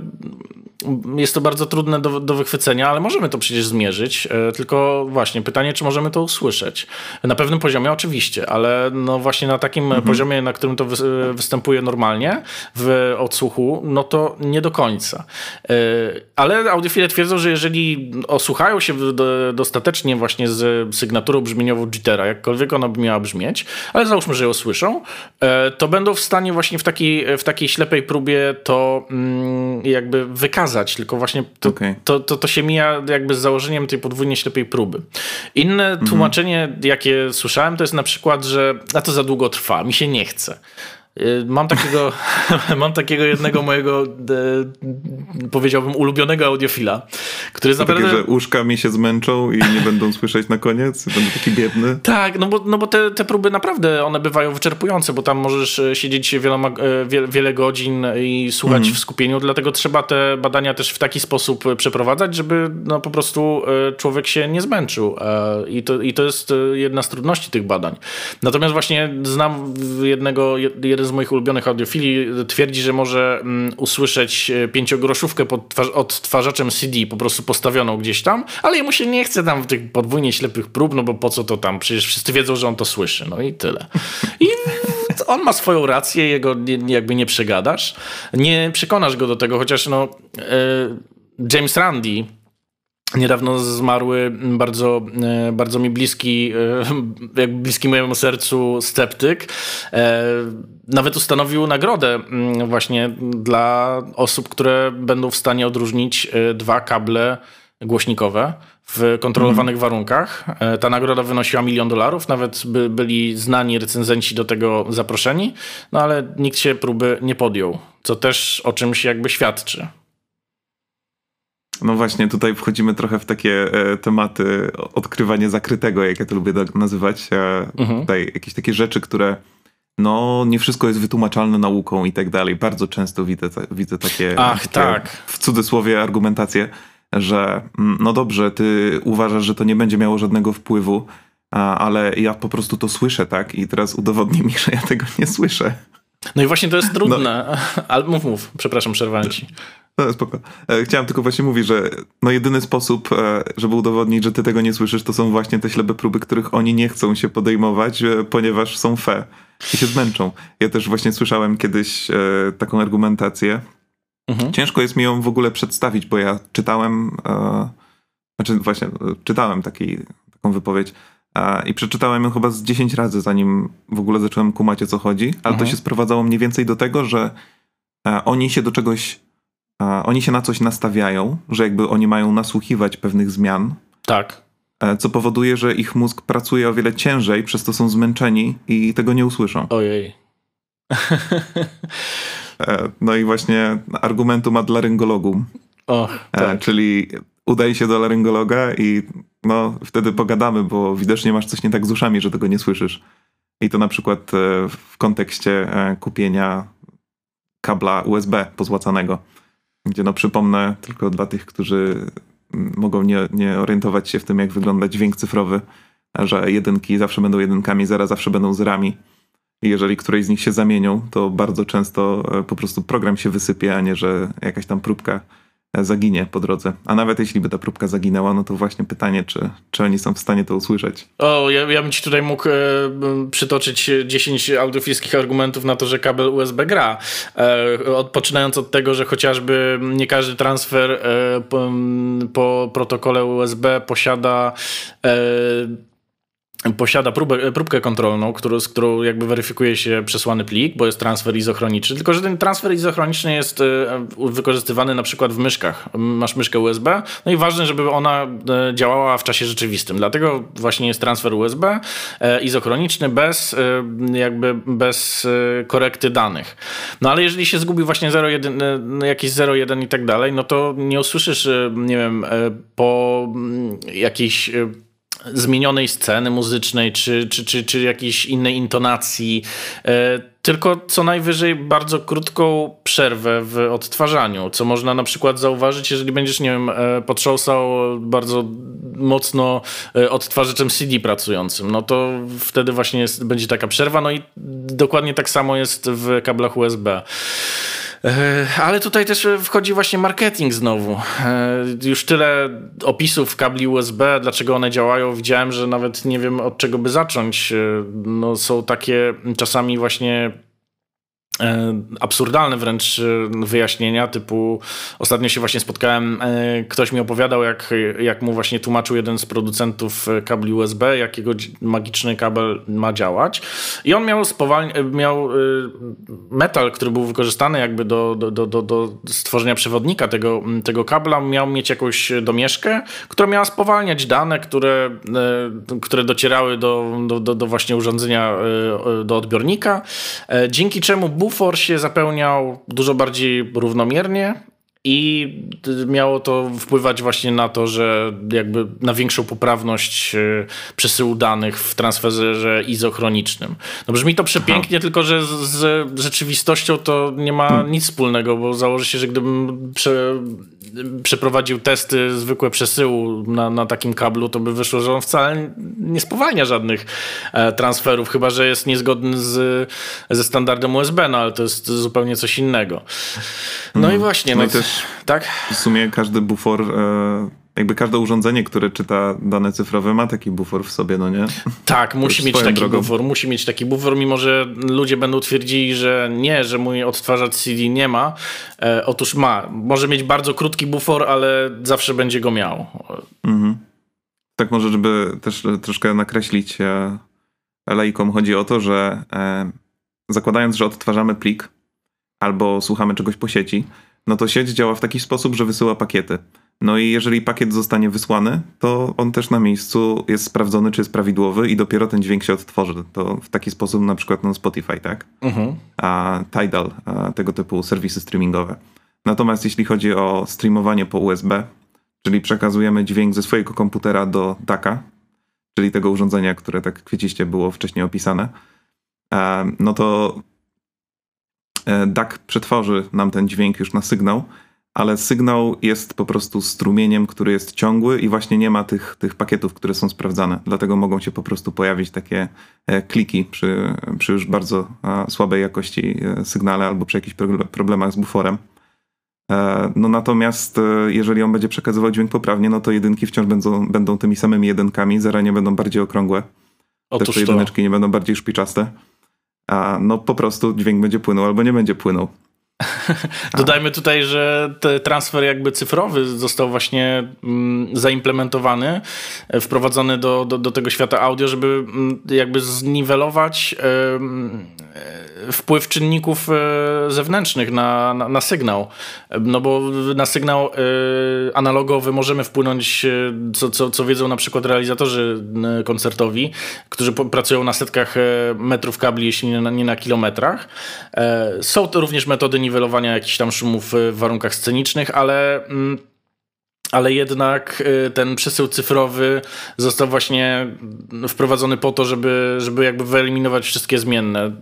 jest to bardzo trudne do, do wychwycenia, ale możemy to przecież zmierzyć. E, tylko właśnie pytanie, czy możemy to usłyszeć. Na pewnym poziomie oczywiście, ale no właśnie na takim mhm. poziomie, na którym to występuje normalnie w odsłuchu, no to nie do końca. E, ale audiofile twierdzą, że jeżeli osłuchają się dostatecznie właśnie z sygnaturą brzmieniową jittera, jakkolwiek ona by miała brzmieć, ale załóżmy, że ją słyszą, e, to będą w stanie właśnie w takiej, w takiej ślepej próbie to mm, jakby wykazać przekazać, tylko właśnie to, Okej. to, to, to się mija jakby z założeniem tej podwójnie ślepej próby. Inne tłumaczenie, jakie słyszałem, to jest na przykład, że a to za długo trwa, mi się nie chce. Y, Mam takiego, [LAUGHS] mam takiego jednego mojego, e, powiedziałbym, ulubionego audiofila, który jest To takie, naprawdę... że uszka mi się zmęczą i nie będą słyszeć na koniec? Będę taki biedny? Tak, no bo, no bo te, te próby naprawdę, one bywają wyczerpujące, bo tam możesz e, siedzieć wieloma, e, wie, wiele godzin i słuchać w skupieniu, dlatego trzeba te badania też w taki sposób e, przeprowadzać, żeby no, po prostu człowiek się nie zmęczył. I to, I to jest jedna z trudności tych badań. Natomiast właśnie znam jednego, jed- jeden z moich ulubionych audiofili twierdzi, że może mm, usłyszeć e, pięciogroszówkę pod twarz, odtwarzaczem CD po prostu postawioną gdzieś tam, ale jemu się nie chce tam tych podwójnie ślepych prób, no bo po co to tam? Przecież wszyscy wiedzą, że on to słyszy, no i tyle. I on ma swoją rację, jego jakby nie przegadasz. Nie przekonasz go do tego, chociaż no e, James Randi Niedawno zmarły bardzo, e, bardzo mi bliski, e, jak bliski mojemu sercu sceptyk. E, Nawet ustanowił nagrodę mm, właśnie dla osób, które będą w stanie odróżnić dwa kable głośnikowe w kontrolowanych warunkach. E, Ta nagroda wynosiła milion dolarów, nawet by, byli znani recenzenci do tego zaproszeni, no ale nikt się próby nie podjął, co też o czymś jakby świadczy. No właśnie, tutaj wchodzimy trochę w takie e, tematy odkrywania zakrytego, jak ja to lubię tak nazywać. E, Mhm. Tutaj jakieś takie rzeczy, które no nie wszystko jest wytłumaczalne nauką i tak dalej. Bardzo często widzę, ta, widzę takie, Ach, takie tak. w cudzysłowie argumentacje, że mm, no dobrze, ty uważasz, że to nie będzie miało żadnego wpływu, a, ale ja po prostu to słyszę, tak? I teraz udowodnij mi, że ja tego nie słyszę. No i właśnie to jest trudne. [LAUGHS] Ale mów, mów, przepraszam, przerwałem ci. No, spoko. E, Chciałem tylko właśnie mówić, że no jedyny sposób, e, żeby udowodnić, że ty tego nie słyszysz, to są właśnie te ślepe próby, których oni nie chcą się podejmować, e, ponieważ są fe i się zmęczą. Ja też właśnie słyszałem kiedyś taką argumentację. Mhm. Ciężko jest mi ją w ogóle przedstawić, bo ja czytałem, e, znaczy właśnie, czytałem taki, taką wypowiedź e, i przeczytałem ją chyba z 10 razy, zanim w ogóle zacząłem kumać o co chodzi, ale to Mhm. się sprowadzało mniej więcej do tego, że e, oni się do czegoś, oni się na coś nastawiają, że jakby oni mają nasłuchiwać pewnych zmian, Tak. e, co powoduje, że ich mózg pracuje o wiele ciężej, przez to są zmęczeni i tego nie usłyszą. Ojej. E, no i właśnie argumentum ad laryngologum. Och, E, tak. Czyli udaj się do laryngologa i no, wtedy pogadamy, bo widocznie masz coś nie tak z uszami, że tego nie słyszysz. I to na przykład w kontekście kupienia kabla USB pozłacanego, gdzie no przypomnę tylko dla tych, którzy mogą nie, nie orientować się w tym, jak wygląda dźwięk cyfrowy, że jedynki zawsze będą jedynkami, zera zawsze będą zerami. I jeżeli któreś z nich się zamienią, to bardzo często e, po prostu program się wysypie, a nie, że jakaś tam próbka zaginie po drodze. A nawet jeśli by ta próbka zaginęła, no to właśnie pytanie, czy, czy oni są w stanie to usłyszeć. O, ja, ja bym ci tutaj mógł e, przytoczyć 10 audiofilskich argumentów na to, że kabel USB gra. E, od, poczynając od tego, że chociażby nie każdy transfer e, po, po protokole USB posiada e, posiada próbę, próbkę kontrolną, którą, z którą jakby weryfikuje się przesłany plik, bo jest transfer izochroniczny. Tylko, że ten transfer izochroniczny jest e, wykorzystywany na przykład w myszkach. Masz myszkę USB, no i ważne, żeby ona e, działała w czasie rzeczywistym. Dlatego właśnie jest transfer USB e, izochroniczny bez jakby bez korekty danych. No ale jeżeli się zgubi właśnie 0,1, e, jakieś 0,1 i tak dalej, no to nie usłyszysz, nie wiem, po mm, jakiejś zmienionej sceny muzycznej, czy, czy, czy, czy jakiejś innej intonacji, e, tylko co najwyżej bardzo krótką przerwę w odtwarzaniu, co można na przykład zauważyć, jeżeli będziesz, nie wiem, e, potrząsał bardzo mocno e, odtwarzaczem CD pracującym, no to wtedy właśnie jest, będzie taka przerwa, no i dokładnie tak samo jest w kablach USB. E, Ale tutaj też wchodzi właśnie marketing znowu. E, Już tyle opisów kabli USB, dlaczego one działają, widziałem, że nawet nie wiem od czego by zacząć. E, No, są takie czasami właśnie E, absurdalne wręcz e, wyjaśnienia, typu ostatnio się właśnie spotkałem, e, ktoś mi opowiadał, jak, jak mu właśnie tłumaczył jeden z producentów kabli USB, jakiego magiczny kabel ma działać. I on miał, miał metal, który był wykorzystany jakby do, do, do, do stworzenia przewodnika tego, tego kabla, miał mieć jakąś domieszkę, która miała spowalniać dane, które, które docierały do, do, do właśnie urządzenia, do odbiornika, dzięki czemu bufor się zapełniał dużo bardziej równomiernie i miało to wpływać właśnie na to, że jakby na większą poprawność e, przesyłu danych w transferze izochronicznym. No brzmi to przepięknie, Aha. tylko że z, rzeczywistością to nie ma hmm. nic wspólnego, bo założę się, że gdybym prze, przeprowadził testy zwykłe przesyłu na, na takim kablu, to by wyszło, że on wcale nie spowalnia żadnych e, transferów, chyba że jest niezgodny z, ze standardem USB, no ale to jest zupełnie coś innego. No hmm. i właśnie. No, no i też tak? W sumie każdy bufor, e, jakby każde urządzenie, które czyta dane cyfrowe ma taki bufor w sobie, no nie? Tak, musi mieć taki drogą. bufor, musi mieć taki bufor, mimo że ludzie będą twierdzili, że nie, że mój odtwarzacz CD nie ma. E, otóż ma. Może mieć bardzo krótki bufor, ale zawsze będzie go miał. Mhm. Tak może, żeby też troszkę nakreślić e, lejkom, chodzi o to, że e, zakładając, że odtwarzamy plik albo słuchamy czegoś po sieci, no to sieć działa w taki sposób, że wysyła pakiety. No i jeżeli pakiet zostanie wysłany, to on też na miejscu jest sprawdzony, czy jest prawidłowy i dopiero ten dźwięk się odtworzy. To w taki sposób na przykład no Spotify, tak? Uh-huh. A Tidal, a tego typu serwisy streamingowe. Natomiast jeśli chodzi o streamowanie po USB, czyli przekazujemy dźwięk ze swojego komputera do DACA, czyli tego urządzenia, które tak kwieciście było wcześniej opisane, no to E, DAC przetworzy nam ten dźwięk już na sygnał, ale sygnał jest po prostu strumieniem, który jest ciągły i właśnie nie ma tych, tych pakietów, które są sprawdzane. Dlatego mogą się po prostu pojawić takie e, kliki przy, przy już bardzo słabej jakości e, sygnale albo przy jakichś problemach z buforem. No natomiast jeżeli on będzie przekazywał dźwięk poprawnie, no to jedynki wciąż będą, będą tymi samymi jedynkami, zera nie będą bardziej okrągłe. Otóż Też te jedyneczki to. nie będą bardziej szpiczaste a no po prostu dźwięk będzie płynął albo nie będzie płynął. [LAUGHS] Dodajmy tutaj, że transfer jakby cyfrowy został właśnie mm, zaimplementowany, e, wprowadzony do, do, do, tego świata audio, żeby mm, jakby zniwelować e, wpływ czynników e, zewnętrznych na, na, na, sygnał. No bo na sygnał analogowy możemy wpłynąć, co, co, co wiedzą na przykład realizatorzy koncertowi, którzy pracują na setkach metrów kabli, jeśli nie na, nie na kilometrach. Są to również metody niwelowania jakichś tam szumów w warunkach scenicznych, ale mm, ale jednak y, ten przesył cyfrowy został właśnie wprowadzony po to, żeby, żeby jakby wyeliminować wszystkie zmienne.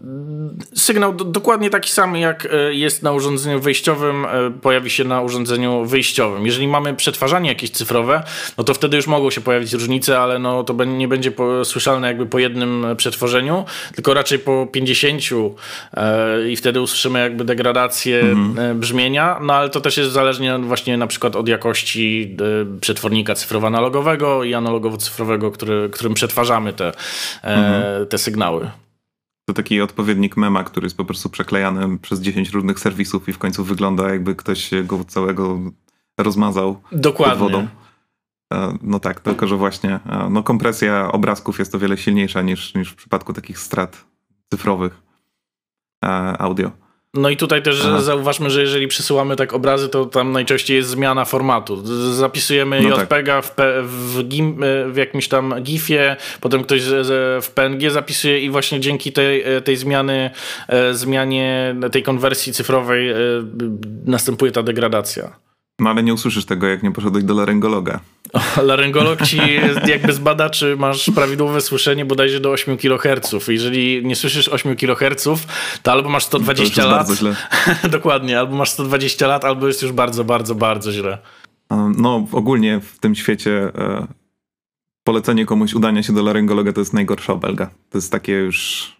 Sygnał do, dokładnie taki sam, jak y, jest na urządzeniu wejściowym, y, pojawi się na urządzeniu wyjściowym. Jeżeli mamy przetwarzanie jakieś cyfrowe, no to wtedy już mogą się pojawić różnice, ale no to nie będzie po, słyszalne jakby po jednym przetworzeniu, tylko raczej po 50 i wtedy usłyszymy jakby degradację mhm. brzmienia, no ale to też jest zależnie właśnie na przykład od jakości Y, przetwornika cyfrowo-analogowego i analogowo-cyfrowego, który, którym przetwarzamy te, e, mhm. te sygnały. To taki odpowiednik mema, który jest po prostu przeklejany przez 10 różnych serwisów i w końcu wygląda jakby ktoś go całego rozmazał Dokładnie. pod wodą. E, no tak, tylko że właśnie e, no kompresja obrazków jest o wiele silniejsza niż, niż w przypadku takich strat cyfrowych audio. No i tutaj też Aha. zauważmy, że jeżeli przesyłamy tak obrazy, to tam najczęściej jest zmiana formatu. Zapisujemy no JPEGa tak. w, w, gim, w, jakimś tam GIFie, potem ktoś w PNG zapisuje i właśnie dzięki tej, tej zmiany, e, zmianie tej konwersji cyfrowej e, następuje ta degradacja. No ale nie usłyszysz tego, jak nie poszedłeś do laryngologa. O, [LAUGHS] laryngolog ci jakby zbada, czy masz prawidłowe słyszenie bodajże do 8 kHz. Jeżeli nie słyszysz 8 kHz, to albo masz 120 lat. Bardzo źle. [LAUGHS] Dokładnie, albo masz 120 lat, albo jest już bardzo, bardzo, bardzo źle. No, ogólnie w tym świecie e, polecenie komuś udania się do laryngologa to jest najgorsza obelga. To jest takie już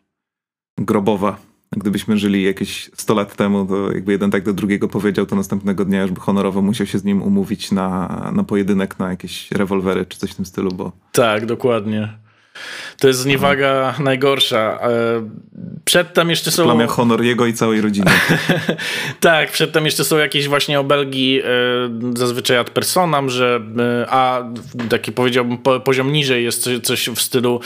grobowa Gdybyśmy żyli jakieś 100 lat temu, to jakby jeden tak do drugiego powiedział, to następnego dnia już by honorowo musiał się z nim umówić na, na pojedynek, na jakieś rewolwery czy coś w tym stylu, bo... Tak, dokładnie. To jest zniewaga najgorsza. E, przedtem jeszcze są... Plamia honor jego i całej rodziny. [LAUGHS] tak, przedtem jeszcze są jakieś właśnie obelgi, e, zazwyczaj ad personam, że a taki powiedziałbym poziom niżej jest coś w stylu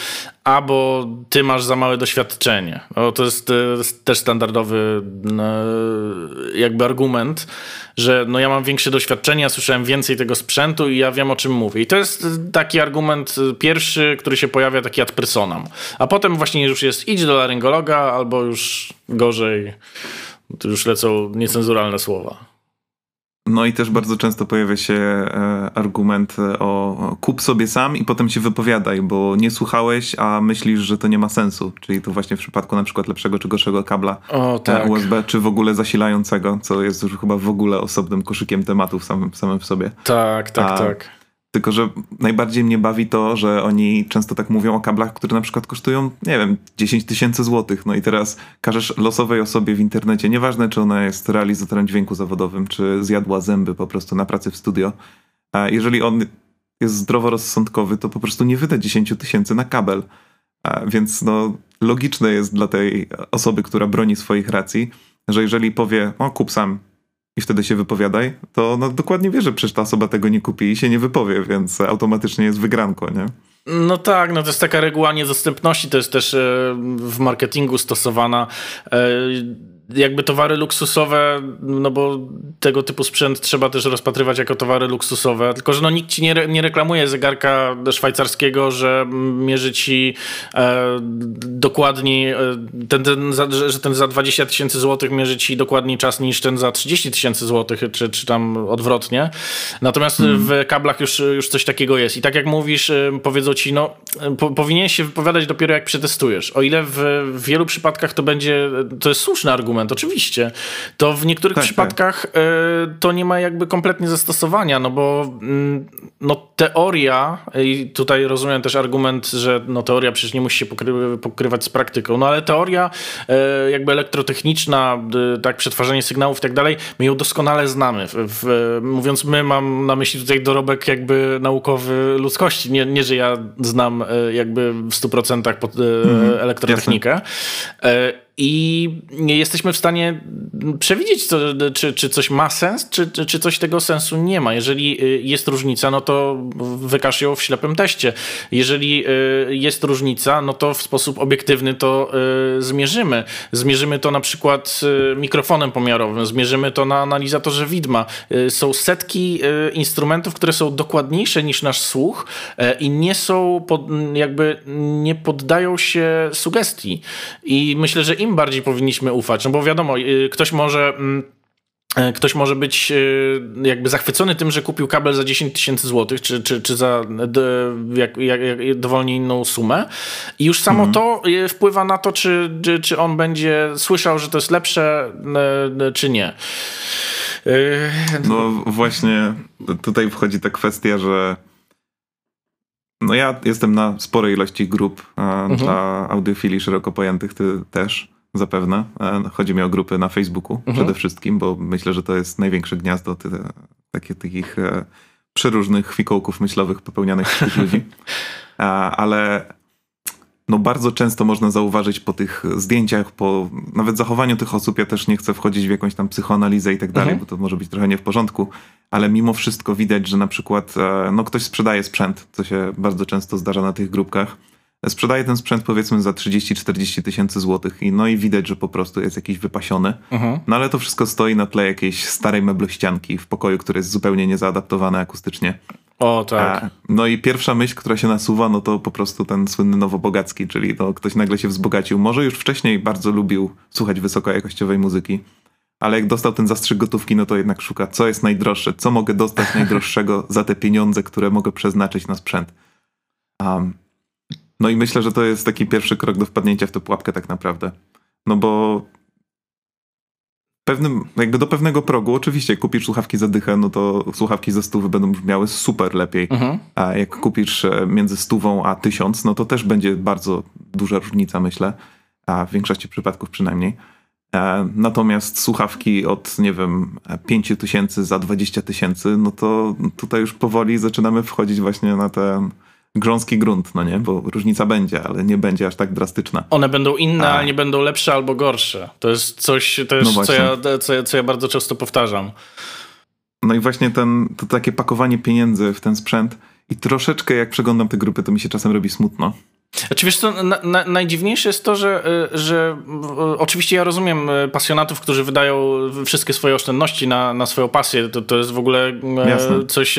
albo ty masz za małe doświadczenie. O, to jest, jest też standardowy jakby argument, że no ja mam większe doświadczenie, ja słyszałem więcej tego sprzętu i ja wiem o czym mówię. I to jest taki argument pierwszy, który się pojawia taki ad personam. A potem właśnie już jest idź do laryngologa albo już gorzej, już lecą niecenzuralne słowa. No i też bardzo często pojawia się e, argument o kup sobie sam i potem się wypowiadaj, bo nie słuchałeś, a myślisz, że to nie ma sensu. Czyli to właśnie w przypadku na przykład lepszego czy gorszego kabla o, tak. USB, czy w ogóle zasilającego, co jest już chyba w ogóle osobnym koszykiem tematów samym, samym w sobie. Tak, tak, a, tak. Tylko, że najbardziej mnie bawi to, że oni często tak mówią o kablach, które na przykład kosztują, nie wiem, 10 tysięcy złotych. No i teraz każesz losowej osobie w internecie, nieważne czy ona jest realizatorem dźwięku zawodowym, czy zjadła zęby po prostu na pracy w studio, a jeżeli on jest zdroworozsądkowy, to po prostu nie wyda 10 tysięcy na kabel. A więc no, logiczne jest dla tej osoby, która broni swoich racji, że jeżeli powie, o kup sam i wtedy się wypowiadaj, to no, dokładnie wie, że przecież ta osoba tego nie kupi i się nie wypowie, więc automatycznie jest wygranko, nie? No tak, no to jest taka reguła niedostępności, to jest też e, w marketingu stosowana e, jakby towary luksusowe, no bo tego typu sprzęt trzeba też rozpatrywać jako towary luksusowe, tylko że no nikt ci nie, re, nie reklamuje zegarka szwajcarskiego, że mierzy ci e, dokładniej, e, ten, ten za, że ten za 20 tysięcy złotych mierzy ci dokładniej czas niż ten za 30 tysięcy złotych, czy, czy tam odwrotnie. Natomiast hmm. w kablach już, już coś takiego jest. I tak jak mówisz, e, powiedzą ci, no po, powinieneś się wypowiadać dopiero jak przetestujesz. O ile w, w wielu przypadkach to będzie, to jest słuszny argument, argument, oczywiście. To w niektórych tak, przypadkach tak. to nie ma jakby kompletnie zastosowania, no bo mm, no, teoria, i tutaj rozumiem też argument, że no, teoria przecież nie musi się pokry pokrywać z praktyką, no ale teoria e, jakby elektrotechniczna, tak, przetwarzanie sygnałów i tak dalej, my ją doskonale znamy. W, w, mówiąc my, mam na myśli tutaj dorobek jakby naukowy ludzkości. Nie, nie że ja znam e, jakby w 100% pod, mhm, elektrotechnikę. Jasne. I jesteśmy w stanie przewidzieć, co, czy, czy coś ma sens, czy, czy coś tego sensu nie ma. Jeżeli y, jest różnica, no to wykaż ją w ślepym teście. Jeżeli y, jest różnica, no to w sposób obiektywny to y, zmierzymy. Zmierzymy to na przykład mikrofonem pomiarowym, zmierzymy to na analizatorze widma. Są setki instrumentów, które są dokładniejsze niż nasz słuch i nie są, pod, jakby nie poddają się sugestii. I myślę, że im bardziej powinniśmy ufać, no bo wiadomo, y, ktoś może mm, e, ktoś może być y, jakby zachwycony tym, że kupił kabel za 10 tysięcy złotych, czy, czy, czy za jak, jak, dowolnie inną sumę. I już samo mhm. to y, wpływa na to, czy, czy, czy on będzie słyszał, że to jest lepsze, czy nie. No właśnie tutaj wchodzi ta kwestia, że no ja jestem na sporej ilości grup mhm. dla audiofilii szeroko pojętych, ty też zapewne. E, chodzi mi o grupy na Facebooku mhm. przede wszystkim, bo myślę, że to jest największe gniazdo ty, takie, takich e, przeróżnych fikołków myślowych popełnianych przez ludzi. [LAUGHS] Ale no bardzo często można zauważyć po tych zdjęciach, po nawet zachowaniu tych osób, ja też nie chcę wchodzić w jakąś tam psychoanalizę i tak dalej, mhm. bo to może być trochę nie w porządku, ale mimo wszystko widać, że na przykład e, no ktoś sprzedaje sprzęt, co się bardzo często zdarza na tych grupkach, sprzedaje ten sprzęt powiedzmy za 30-40 tysięcy złotych i no i widać, że po prostu jest jakiś wypasiony. Mhm. No ale to wszystko stoi na tle jakiejś starej meblościanki w pokoju, który jest zupełnie niezaadaptowany akustycznie. O, tak. A, no i pierwsza myśl, która się nasuwa, no to po prostu ten słynny Nowobogacki, czyli to ktoś nagle się wzbogacił. Może już wcześniej bardzo lubił słuchać wysokojakościowej muzyki, ale jak dostał ten zastrzyk gotówki, no to jednak szuka, co jest najdroższe, co mogę dostać [LAUGHS] najdroższego za te pieniądze, które mogę przeznaczyć na sprzęt. Um, no i myślę, że to jest taki pierwszy krok do wpadnięcia w tę pułapkę tak naprawdę. No bo pewnym, jakby do pewnego progu, oczywiście kupisz słuchawki za dychę, no to słuchawki za stówy będą brzmiały super lepiej. Mhm. A jak kupisz e, między stówą a tysiąc, no to też będzie bardzo duża różnica, myślę. A w większości przypadków przynajmniej. E, natomiast słuchawki od, nie wiem, 5 tysięcy za 20 tysięcy, no to tutaj już powoli zaczynamy wchodzić właśnie na ten grząski grunt, no nie? Bo różnica będzie, ale nie będzie aż tak drastyczna. One będą inne, A. ale nie będą lepsze albo gorsze. To jest coś też, no co, ja, co, co ja bardzo często powtarzam. No i właśnie ten, to takie pakowanie pieniędzy w ten sprzęt i troszeczkę jak przeglądam te grupy, to mi się czasem robi smutno. Znaczy wiesz co, na, na, najdziwniejsze jest to, że, y, że oczywiście ja rozumiem y, pasjonatów, którzy wydają wszystkie swoje oszczędności na, na swoją pasję. To, to jest w ogóle y, coś,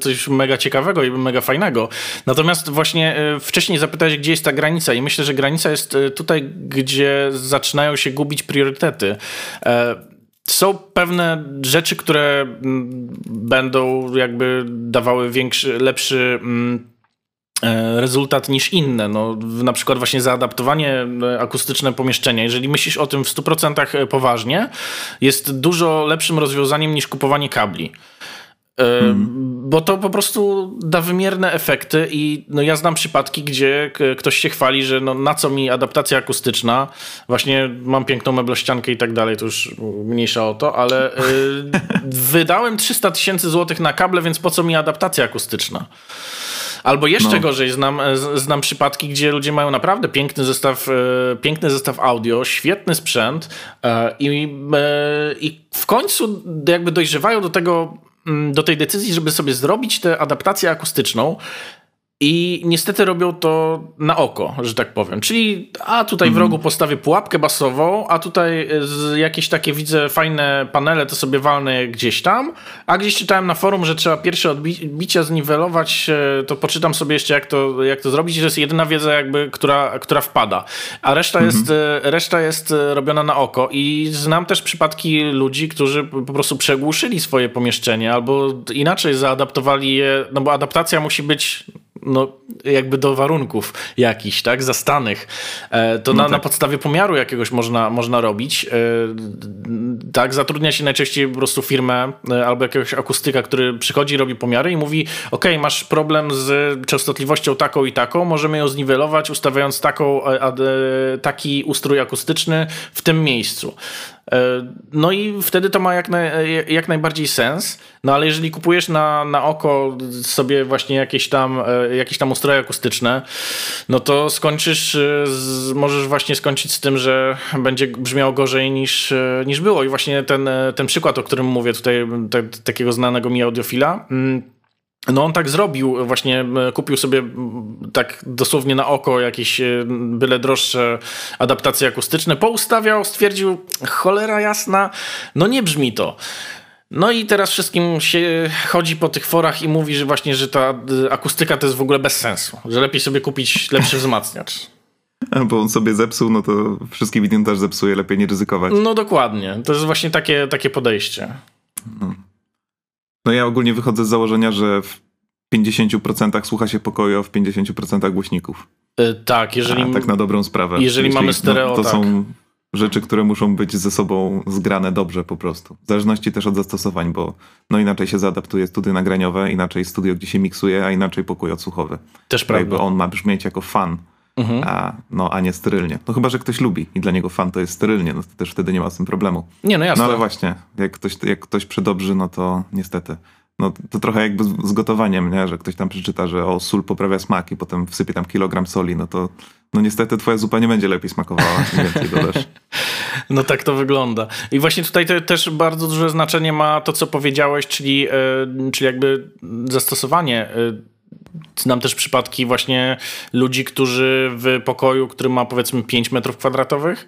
coś mega ciekawego i mega fajnego. Natomiast właśnie wcześniej zapytałeś, gdzie jest ta granica i myślę, że granica jest tutaj, gdzie zaczynają się gubić priorytety. E, są pewne rzeczy, które mm, będą jakby dawały większy, lepszy mm, rezultat niż inne. No, na przykład właśnie zaadaptowanie e, akustyczne pomieszczenia. Jeżeli myślisz o tym w 100% e, poważnie, jest dużo lepszym rozwiązaniem niż kupowanie kabli. Hmm. Bo to po prostu da wymierne efekty i no ja znam przypadki, gdzie ktoś się chwali, że no na co mi adaptacja akustyczna, właśnie mam piękną meblościankę i tak dalej, to już mniejsza o to, ale [LAUGHS] wydałem 300 tysięcy złotych na kable, więc po co mi adaptacja akustyczna? Albo jeszcze no. gorzej, znam, znam przypadki, gdzie ludzie mają naprawdę piękny zestaw, e, piękny zestaw audio, świetny sprzęt e, i, i w końcu jakby dojrzewają do tego Mm, do tej decyzji, żeby sobie zrobić tę adaptację akustyczną, i niestety robią to na oko, że tak powiem. Czyli a tutaj w mhm. rogu postawię pułapkę basową, a tutaj jakieś takie widzę fajne panele, to sobie walnę gdzieś tam. A gdzieś czytałem na forum, że trzeba pierwsze odbicia zniwelować, e, to poczytam sobie jeszcze jak to, jak to zrobić. I to jest jedyna wiedza jakby, która, która wpada. A reszta, mhm. jest, e, reszta jest e, robiona na oko. I znam też przypadki ludzi, którzy po prostu przegłuszyli swoje pomieszczenie albo inaczej zaadaptowali je, no bo adaptacja musi być no, jakby do warunków jakichś, tak, zastanych. E, to no na, tak. na podstawie pomiaru jakiegoś można, można robić. E, tak, zatrudnia się najczęściej po prostu firmę e, albo jakiegoś akustyka, który przychodzi, robi pomiary i mówi, ok, masz problem z częstotliwością taką i taką, możemy ją zniwelować, ustawiając taką, taki ustrój akustyczny w tym miejscu. E, no i wtedy to ma jak, jak najbardziej sens. No ale jeżeli kupujesz na, na oko sobie właśnie jakieś tam, e, jakieś tam ustroje akustyczne, no to skończysz, e, z, możesz właśnie skończyć z tym, że będzie brzmiało gorzej niż, niż było. I właśnie ten, ten przykład, o którym mówię tutaj, te, takiego znanego mi audiofila, mm, no on tak zrobił, właśnie kupił sobie tak dosłownie na oko jakieś e, byle droższe adaptacje akustyczne, poustawiał, stwierdził, cholera jasna, no nie brzmi to. No i teraz wszystkim się chodzi po tych forach i mówi, że właśnie, że ta e, akustyka to jest w ogóle bez sensu, że lepiej sobie kupić lepszy wzmacniacz. Bo on sobie zepsuł, no to wszystkim innym też zepsuje, lepiej nie ryzykować. No dokładnie, to jest właśnie takie, takie podejście. No. No ja ogólnie wychodzę z założenia, że w 50% słucha się pokoju, a w 50% głośników. Yy, tak, jeżeli... A, tak na dobrą sprawę. Jeżeli mamy stereo, no, To tak. są rzeczy, które muszą być ze sobą zgrane dobrze po prostu. W zależności też od zastosowań, bo no inaczej się zaadaptuje studio nagraniowe, inaczej studio, gdzie się miksuje, a inaczej pokój odsłuchowy. Też prawda. Jakby on ma brzmieć jako fan, mhm. a, no, a nie sterylnie. No chyba, że ktoś lubi i dla niego fan to jest sterylnie, no to też wtedy nie ma z tym problemu. Nie, no jasne. No ale właśnie, jak ktoś, jak ktoś przedobrzy, no to niestety no to trochę jakby z gotowaniem, nie? że ktoś tam przeczyta, że o, sól poprawia smak i potem wsypie tam kilogram soli, no to no niestety twoja zupa nie będzie lepiej smakowała, [LAUGHS] im więcej dodasz. [LAUGHS] No tak to wygląda. I właśnie tutaj też bardzo duże znaczenie ma to, co powiedziałeś, czyli, yy, czyli jakby zastosowanie yy, Znam też przypadki właśnie ludzi, którzy w pokoju, który ma powiedzmy 5 metrów kwadratowych,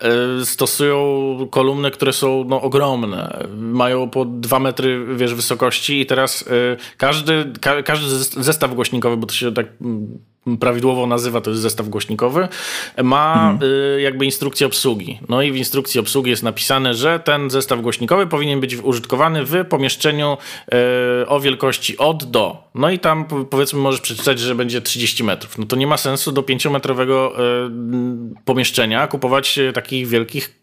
E, stosują kolumny, które są no, ogromne. Mają po dwa metry wiesz, wysokości i teraz y, każdy, ka, każdy zestaw głośnikowy, bo to się tak prawidłowo nazywa, to jest zestaw głośnikowy, ma mhm. y, jakby instrukcję obsługi. No i w instrukcji obsługi jest napisane, że ten zestaw głośnikowy powinien być użytkowany w pomieszczeniu y, o wielkości od do. No i tam powiedzmy możesz przeczytać, że będzie 30 metrów. No to nie ma sensu do 5-metrowego y, pomieszczenia kupować takich wielkich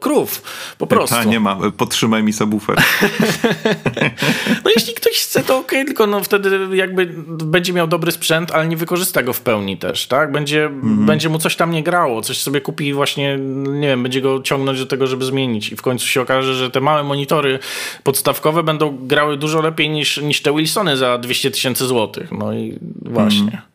krów. Po prostu. A nie ma, podtrzymaj mi subwoofer. [LAUGHS] no jeśli ktoś chce, to ok, tylko no wtedy jakby będzie miał dobry sprzęt, ale nie wykorzysta tego w pełni też, tak? Będzie, mhm. będzie mu coś tam nie grało, coś sobie kupi właśnie, nie wiem, będzie go ciągnąć do tego, żeby zmienić i w końcu się okaże, że te małe monitory podstawkowe będą grały dużo lepiej niż, niż te Wilsony za 200 tysięcy złotych. No i właśnie. Mhm.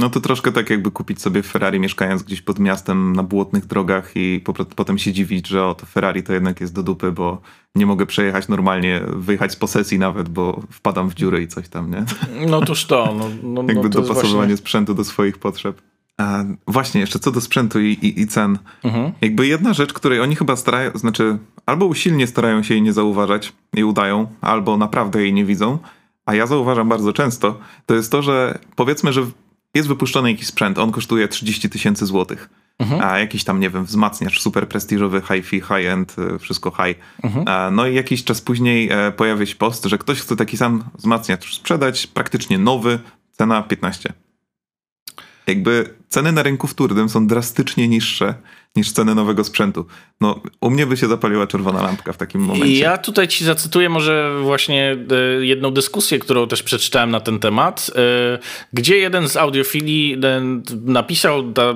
No to troszkę tak jakby kupić sobie Ferrari mieszkając gdzieś pod miastem na błotnych drogach i po, potem się dziwić, że o to Ferrari to jednak jest do dupy, bo nie mogę przejechać normalnie, wyjechać z posesji nawet, bo wpadam w dziury i coś tam, nie? No toż to. No, no, [LAUGHS] jakby no to dopasowanie właśnie... sprzętu do swoich potrzeb. A właśnie, jeszcze co do sprzętu i, i, i cen. Mhm. Jakby jedna rzecz, której oni chyba starają, znaczy albo usilnie starają się jej nie zauważać i udają, albo naprawdę jej nie widzą, a ja zauważam bardzo często, to jest to, że powiedzmy, że jest wypuszczony jakiś sprzęt, on kosztuje 30 tysięcy złotych. Mhm. A jakiś tam, nie wiem, wzmacniacz super prestiżowy, hi-fi, high-end, y, wszystko high. Mhm. No i jakiś czas później e, pojawia się post, że ktoś chce taki sam wzmacniacz sprzedać, praktycznie nowy, cena 15 jakby ceny na rynku wtórnym są drastycznie niższe niż ceny nowego sprzętu. No, u mnie by się zapaliła czerwona lampka w takim momencie. Ja tutaj ci zacytuję może właśnie e, jedną dyskusję, którą też przeczytałem na ten temat, e, gdzie jeden z audiofili e, napisał, ta,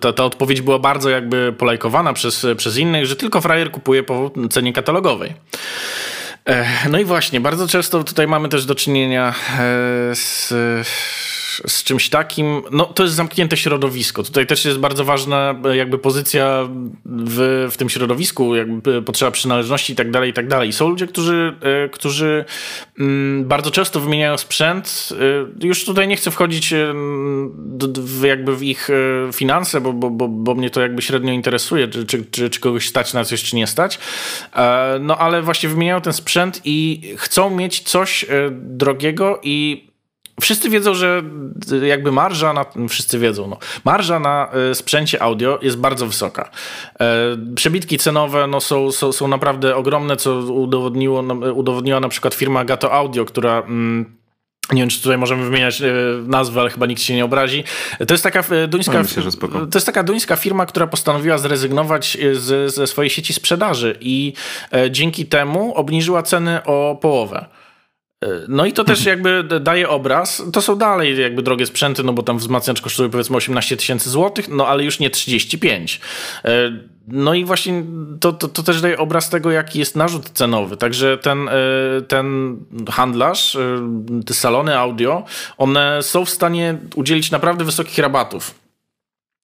ta, ta odpowiedź była bardzo jakby polajkowana przez, przez innych, że tylko frajer kupuje po cenie katalogowej. No i właśnie, bardzo często tutaj mamy też do czynienia z z czymś takim, no to jest zamknięte środowisko. Tutaj też jest bardzo ważna jakby pozycja w, w tym środowisku, jakby potrzeba przynależności i tak dalej, i tak dalej. Są ludzie, którzy, e, którzy mm, bardzo często wymieniają sprzęt. E, już tutaj nie chcę wchodzić e, w, jakby w ich finanse, bo, bo, bo, bo mnie to jakby średnio interesuje, czy, czy, czy, czy kogoś stać na coś, czy nie stać. No ale właśnie wymieniają ten sprzęt i chcą mieć coś drogiego i Wszyscy wiedzą, że jakby marża na, wszyscy wiedzą, no, marża na e, sprzęcie audio jest bardzo wysoka. E, przebitki cenowe no, są, są, są naprawdę ogromne, co udowodniło, udowodniła na przykład firma Gato Audio, która mm, nie wiem, czy tutaj możemy wymieniać e, nazwę, ale chyba nikt się nie obrazi. To jest taka duńska, no, myślę, to jest taka duńska firma, która postanowiła zrezygnować z, ze swojej sieci sprzedaży i dzięki temu obniżyła ceny o połowę. No i to też jakby daje obraz. To są dalej jakby drogie sprzęty, no bo tam wzmacniacz kosztuje powiedzmy 18 tysięcy złotych, no ale już nie 35. E, no i właśnie to, to, to, też daje obraz tego, jaki jest narzut cenowy. Także ten, e, ten handlarz, e, te salony audio, one są w stanie udzielić naprawdę wysokich rabatów.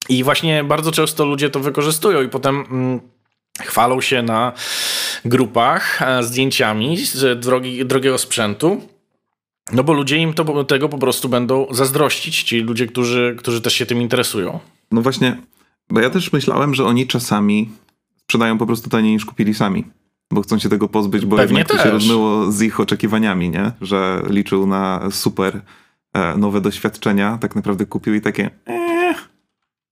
I właśnie bardzo często ludzie to wykorzystują i potem mm, chwalą się na grupach e, zdjęciami z drogi, drogiego sprzętu. No bo ludzie im to, tego po prostu będą zazdrościć, ci ludzie, którzy, którzy też się tym interesują. No właśnie, bo ja też myślałem, że oni czasami sprzedają po prostu taniej niż kupili sami. Bo chcą się tego pozbyć, bo Pewnie jednak to się rozmyło z ich oczekiwaniami, nie? Że liczył na super e, nowe doświadczenia, tak naprawdę kupił i takie eh.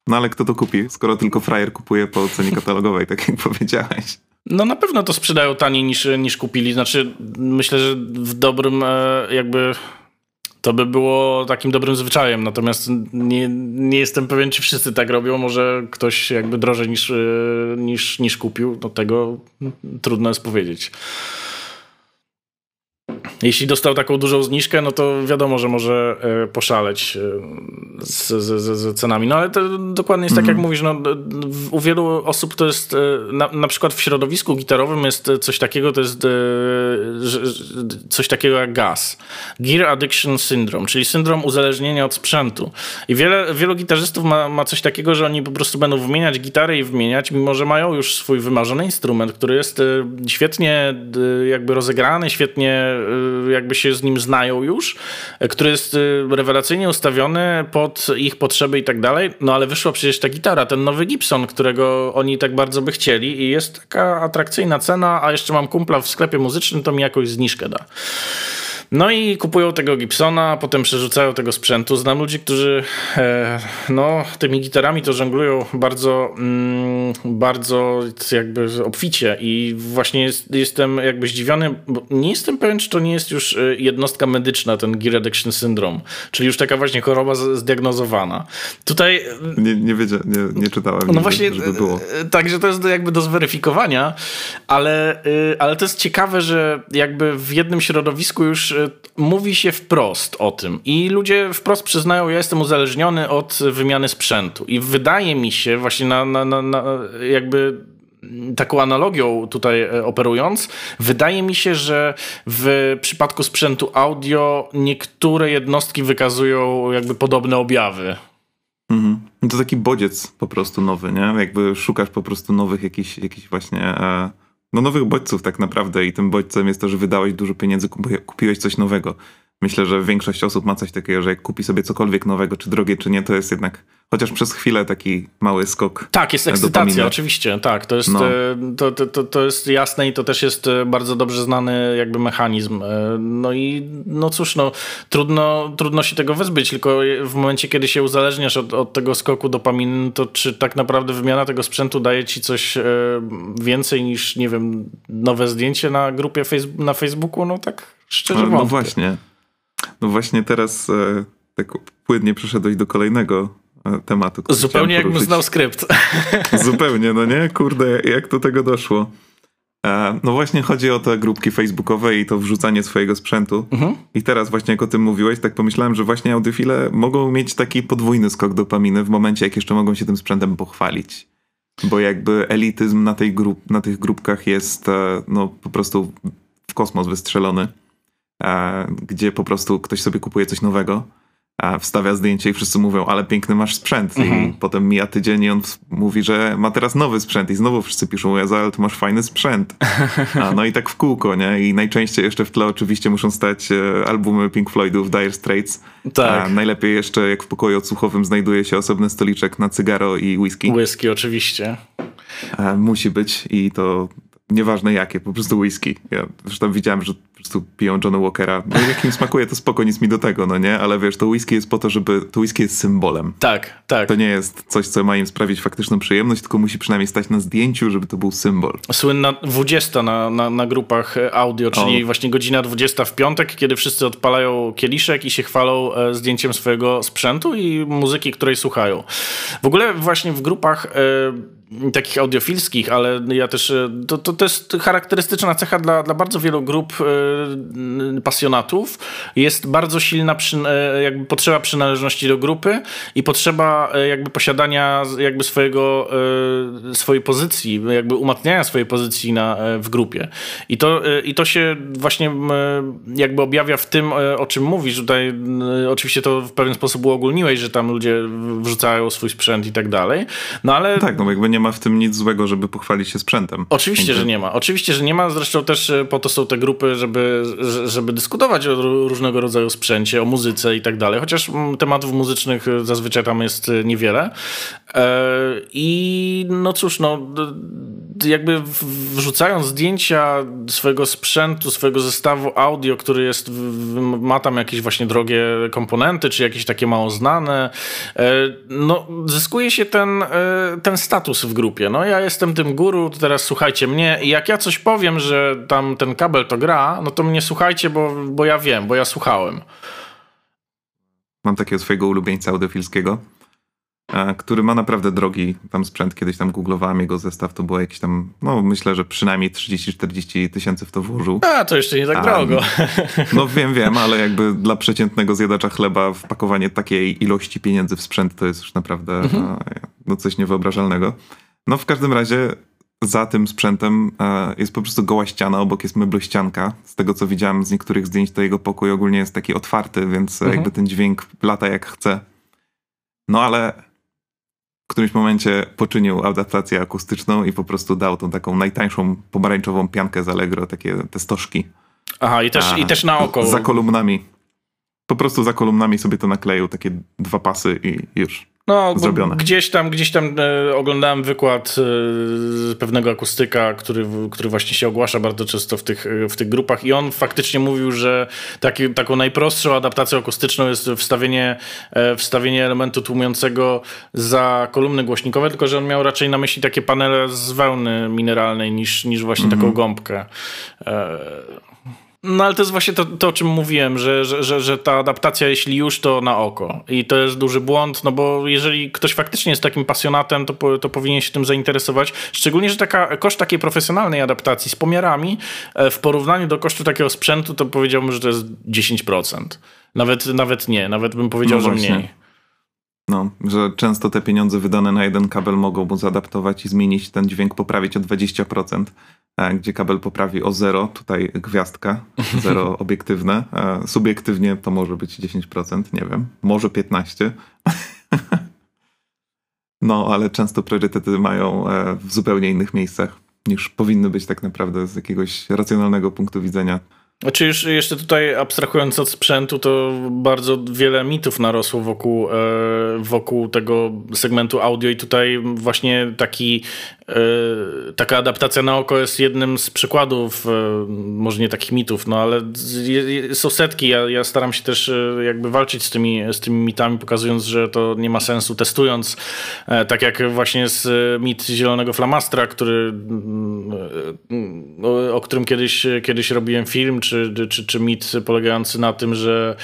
No ale kto to kupi, skoro tylko frajer kupuje po cenie katalogowej, tak jak powiedziałeś. No na pewno to sprzedają taniej niż, niż kupili. Znaczy myślę, że w dobrym e, jakby to by było takim dobrym zwyczajem. Natomiast nie, nie jestem pewien, czy wszyscy tak robią. Może ktoś jakby drożej niż, e, niż, niż kupił. No tego trudno jest powiedzieć. Jeśli dostał taką dużą zniżkę, no to wiadomo, że może e, poszaleć e, z, z, z cenami. No ale to dokładnie jest tak, jak mhm. mówisz. No, u wielu osób to jest, e, na, na przykład w środowisku gitarowym jest coś takiego, to jest coś takiego jak GAS. Gear Addiction Syndrome, czyli syndrom uzależnienia od sprzętu. I wiele, wielu gitarzystów ma, ma coś takiego, że oni po prostu będą wymieniać gitary i wymieniać, mimo że mają już swój wymarzony instrument, który jest świetnie jakby rozegrany, świetnie jakby się z nim znają już, który jest y, rewelacyjnie ustawiony pod ich potrzeby i tak dalej. No ale wyszła przecież ta gitara, ten nowy Gibson, którego oni tak bardzo by chcieli i jest taka atrakcyjna cena, a jeszcze mam kumpla w sklepie muzycznym, to mi jakąś zniżkę da. No i kupują tego Gibsona, potem przerzucają tego sprzętu. Znam ludzi, którzy e, no, tymi gitarami to żonglują bardzo, mm, bardzo jakby obficie i właśnie jest, jestem jakby zdziwiony, bo nie jestem pewien, czy to nie jest już e, jednostka medyczna, ten Gear Addiction Syndrome, czyli już taka właśnie choroba zdiagnozowana. Tutaj... Nie, nie wiedziałem, nie, nie czytałem. No właśnie, żeby było. E, także to jest jakby do zweryfikowania, ale, ale to jest ciekawe, że jakby w jednym środowisku już mówi się wprost o tym i ludzie wprost przyznają, ja jestem uzależniony od wymiany sprzętu. I wydaje mi się, właśnie na, na, na, na jakby taką analogią tutaj e, operując, wydaje mi się, że w przypadku sprzętu audio niektóre jednostki wykazują jakby podobne objawy. Mhm. No to taki bodziec po prostu nowy, nie? Jakby szukasz po prostu nowych jakichś, jakichś właśnie... E, no nowych bodźców tak naprawdę i tym bodźcem jest to, że wydałeś dużo pieniędzy, kupiłeś coś nowego. Myślę, że większość osób ma coś takiego, że jak kupi sobie cokolwiek nowego, czy drogie, czy nie, to jest jednak chociaż przez chwilę taki mały skok. Tak, jest ekscytacja, oczywiście, tak. To jest, no. E, to, to, to jest jasne i to też jest e, bardzo dobrze znany jakby mechanizm. E, no i no cóż, no trudno, trudno się tego wezbyć, tylko w momencie, kiedy się uzależniasz od, od tego skoku dopaminy, to czy tak naprawdę wymiana tego sprzętu daje ci coś więcej niż, nie wiem, nowe zdjęcie na grupie na Facebooku? No tak szczerze no, no właśnie. No właśnie teraz e, tak płynnie przeszedłeś do kolejnego e, tematu. Zupełnie jakbym znał skrypt. [LAUGHS] Zupełnie, no nie? Kurde, jak do tego doszło? E, no właśnie chodzi o te grupki facebookowe i to wrzucanie swojego sprzętu. Mhm. I teraz właśnie jak o tym mówiłeś, tak pomyślałem, że właśnie audiofile mogą mieć taki podwójny skok dopaminy w momencie, jak jeszcze mogą się tym sprzętem pochwalić. Bo jakby elityzm na, tej grup, na tych grupkach jest no po prostu w kosmos wystrzelony gdzie po prostu ktoś sobie kupuje coś nowego, wstawia zdjęcie i wszyscy mówią, ale piękny masz sprzęt. Mhm. I potem mija tydzień i on mówi, że ma teraz nowy sprzęt i znowu wszyscy piszą, Jezu, ale ty masz fajny sprzęt. A, no i tak w kółko, nie? I najczęściej jeszcze w tle oczywiście muszą stać e, albumy Pink Floydów, Dire Straits. Tak. A najlepiej jeszcze jak w pokoju odsłuchowym znajduje się osobny stoliczek na cygaro i whisky. Whisky oczywiście. A, musi być i to nieważne jakie, po prostu whisky. Ja zresztą widziałem, że po prostu piją Johnny Walkera. No jak im smakuje, to spoko, nic mi do tego, no nie? Ale wiesz, to whisky jest po to, żeby... To whisky jest symbolem. Tak, tak. To nie jest coś, co ma im sprawić faktyczną przyjemność, tylko musi przynajmniej stać na zdjęciu, żeby to był symbol. Słynna 20 na, na, na grupach e, audio, czyli o. właśnie godzina 20 w piątek, kiedy wszyscy odpalają kieliszek i się chwalą e, zdjęciem swojego sprzętu i muzyki, której słuchają. W ogóle właśnie w grupach... Yy, takich audiofilskich, ale ja też, e, to, to, to jest charakterystyczna cecha dla, dla bardzo wielu grup y, pasjonatów. Jest bardzo silna przy, y, jakby potrzeba przynależności do grupy i potrzeba y, jakby posiadania jakby swojego, swojej pozycji, jakby umacniania swojej pozycji na, w grupie. I to, I to się właśnie jakby objawia w tym, o czym mówisz. Tutaj oczywiście to w pewien sposób uogólniłeś, że tam ludzie wrzucają swój sprzęt i tak dalej. No ale... Tak, no jakby nie ma w tym nic złego, żeby pochwalić się sprzętem. Oczywiście, że nie ma. Oczywiście, że nie ma. Zresztą też e, po to są te grupy, żeby, żeby dyskutować o różnego rodzaju sprzęcie, o muzyce i tak dalej. Chociaż mm, tematów muzycznych e, zazwyczaj tam jest e, niewiele. I no cóż, no jakby wrzucając zdjęcia swojego sprzętu, swojego zestawu audio, który jest, ma tam jakieś właśnie drogie komponenty, czy jakieś takie mało znane, no zyskuje się ten, ten status w grupie. No ja jestem tym guru, teraz słuchajcie mnie i jak ja coś powiem, że tam ten kabel to gra, no to mnie słuchajcie, bo, bo ja wiem, bo ja słuchałem. Mam takiego swojego ulubieńca audiofilskiego, e, który ma naprawdę drogi tam sprzęt. Kiedyś tam googlowałem jego zestaw, to było jakieś tam, no myślę, że przynajmniej 30-40 tysięcy w to włożył. A, to jeszcze nie tak drogo. No wiem, wiem, ale jakby dla przeciętnego zjadacza chleba wpakowanie takiej ilości pieniędzy w sprzęt to jest już naprawdę mhm. no, coś niewyobrażalnego. No w każdym razie za tym sprzętem jest po prostu goła ściana, obok jest meblościanka. Z tego co widziałem z niektórych zdjęć, to jego pokój ogólnie jest taki otwarty, więc mhm. jakby ten dźwięk lata jak chce. No ale w którymś momencie poczynił adaptację akustyczną i po prostu dał tą taką najtańszą pomarańczową piankę z Allegro, takie te stożki. Aha, i też, A, i też na oko. Za kolumnami. Po prostu za kolumnami sobie to nakleił, takie dwa pasy i już. No, zrobione. Gdzieś tam, gdzieś tam e, oglądałem wykład e, pewnego akustyka, który, który właśnie się ogłasza bardzo często w tych, w tych grupach i on faktycznie mówił, że taki, taką najprostszą adaptacją akustyczną jest wstawienie, e, wstawienie elementu tłumiącego za kolumny głośnikowe, tylko że on miał raczej na myśli takie panele z wełny mineralnej niż, niż właśnie mm -hmm. taką gąbkę. No ale to jest właśnie to, to o czym mówiłem, że, że, że, że, ta adaptacja, jeśli już, to na oko. I to jest duży błąd, no bo jeżeli ktoś faktycznie jest takim pasjonatem, to, to powinien się tym zainteresować. Szczególnie, że taka, koszt takiej profesjonalnej adaptacji z pomiarami e, w porównaniu do kosztu takiego sprzętu, to powiedziałbym, że to jest 10%. Nawet, nawet nie, nawet bym powiedział, no że mniej. No, że często te pieniądze wydane na jeden kabel mogą mu zaadaptować i zmienić ten dźwięk, poprawić o 20%, gdzie kabel poprawi o 0, tutaj gwiazdka, 0 [LAUGHS] obiektywne. Subiektywnie to może być 10%, nie wiem, może 15%. [LAUGHS] No, ale często priorytety mają e, w zupełnie innych miejscach niż powinny być tak naprawdę z jakiegoś racjonalnego punktu widzenia. Znaczy już jeszcze tutaj abstrahując od sprzętu, to bardzo wiele mitów narosło wokół, e, wokół tego segmentu audio i tutaj właśnie taki E, taka adaptacja na oko jest jednym z przykładów, e, może nie takich mitów, no ale są setki. Ja, ja, staram się też e, jakby walczyć z tymi, z tymi mitami, pokazując, że to nie ma sensu, testując, tak jak właśnie z mit Zielonego Flamastra, który, o którym kiedyś, kiedyś robiłem film, czy, czy, czy mit polegający na tym, że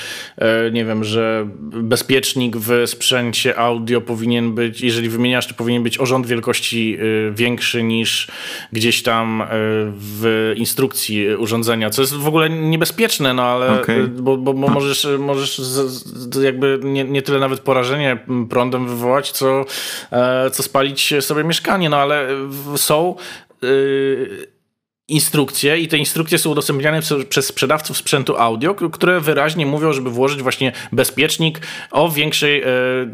nie wiem, że bezpiecznik w sprzęcie audio powinien być, jeżeli wymieniasz, to powinien być o rząd wielkości większy niż gdzieś tam e, w instrukcji urządzenia, co jest w ogóle niebezpieczne, no ale okay. bo, bo, bo, możesz, możesz jakby nie, nie tyle nawet porażenie prądem wywołać, co, e, co spalić sobie mieszkanie, no ale są e, instrukcje i te instrukcje są udostępniane przez sprzedawców sprzętu audio, które wyraźnie mówią, żeby włożyć właśnie bezpiecznik o większej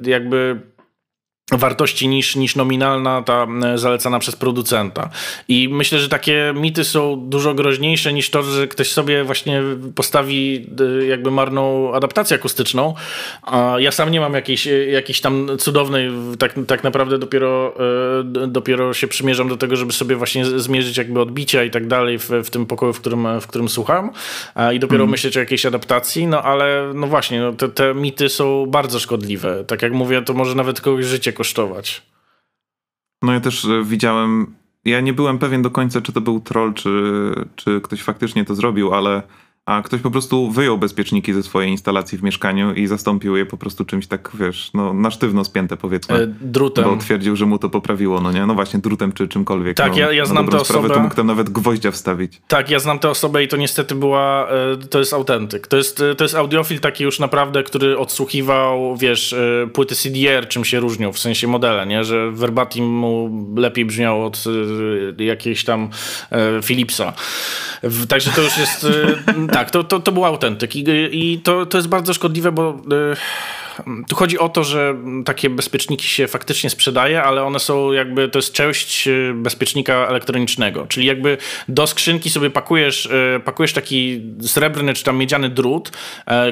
jakby wartości niż, niż nominalna ta e, zalecana przez producenta. I myślę, że takie mity są dużo groźniejsze niż to, że ktoś sobie właśnie postawi e, jakby marną adaptację akustyczną. Ja sam nie mam jakiejś, e, jakiejś tam cudownej, tak, tak naprawdę dopiero, dopiero się przymierzam do tego, żeby sobie właśnie zmierzyć jakby odbicia i tak dalej w, w tym pokoju, w którym, w którym słucham i dopiero mm. myśleć o jakiejś adaptacji, no ale no właśnie, no, te, te mity są bardzo szkodliwe. Tak jak mówię, to może nawet kogoś życie kosztować. No ja też e, widziałem, ja nie byłem pewien do końca, czy to był troll, czy, czy ktoś faktycznie to zrobił, ale a ktoś po prostu wyjął bezpieczniki ze swojej instalacji w mieszkaniu i zastąpił je po prostu czymś tak, wiesz, no na sztywno spięte powiedzmy. E, drutem. Bo twierdził, że mu to poprawiło, no nie? No właśnie, drutem czy czymkolwiek. Tak, no, ja, ja znam tę osobę. To mógł tam nawet gwoździa wstawić. Tak, ja znam tę osobę i to niestety była, e, to jest autentyk. To jest, to jest audiofil taki już naprawdę, który odsłuchiwał, wiesz, e, płyty CDR, czym się różnią, w sensie modele, nie? Że verbatim mu lepiej brzmiało od e, jakiejś tam Philipsa. Także to już jest tak, to, to, to był autentyk. I, i to, to jest bardzo szkodliwe, bo y, tu chodzi o to, że takie bezpieczniki się faktycznie sprzedaje, ale one są jakby, to jest część y, bezpiecznika elektronicznego, czyli jakby do skrzynki sobie pakujesz, y, pakujesz taki srebrny czy tam miedziany drut,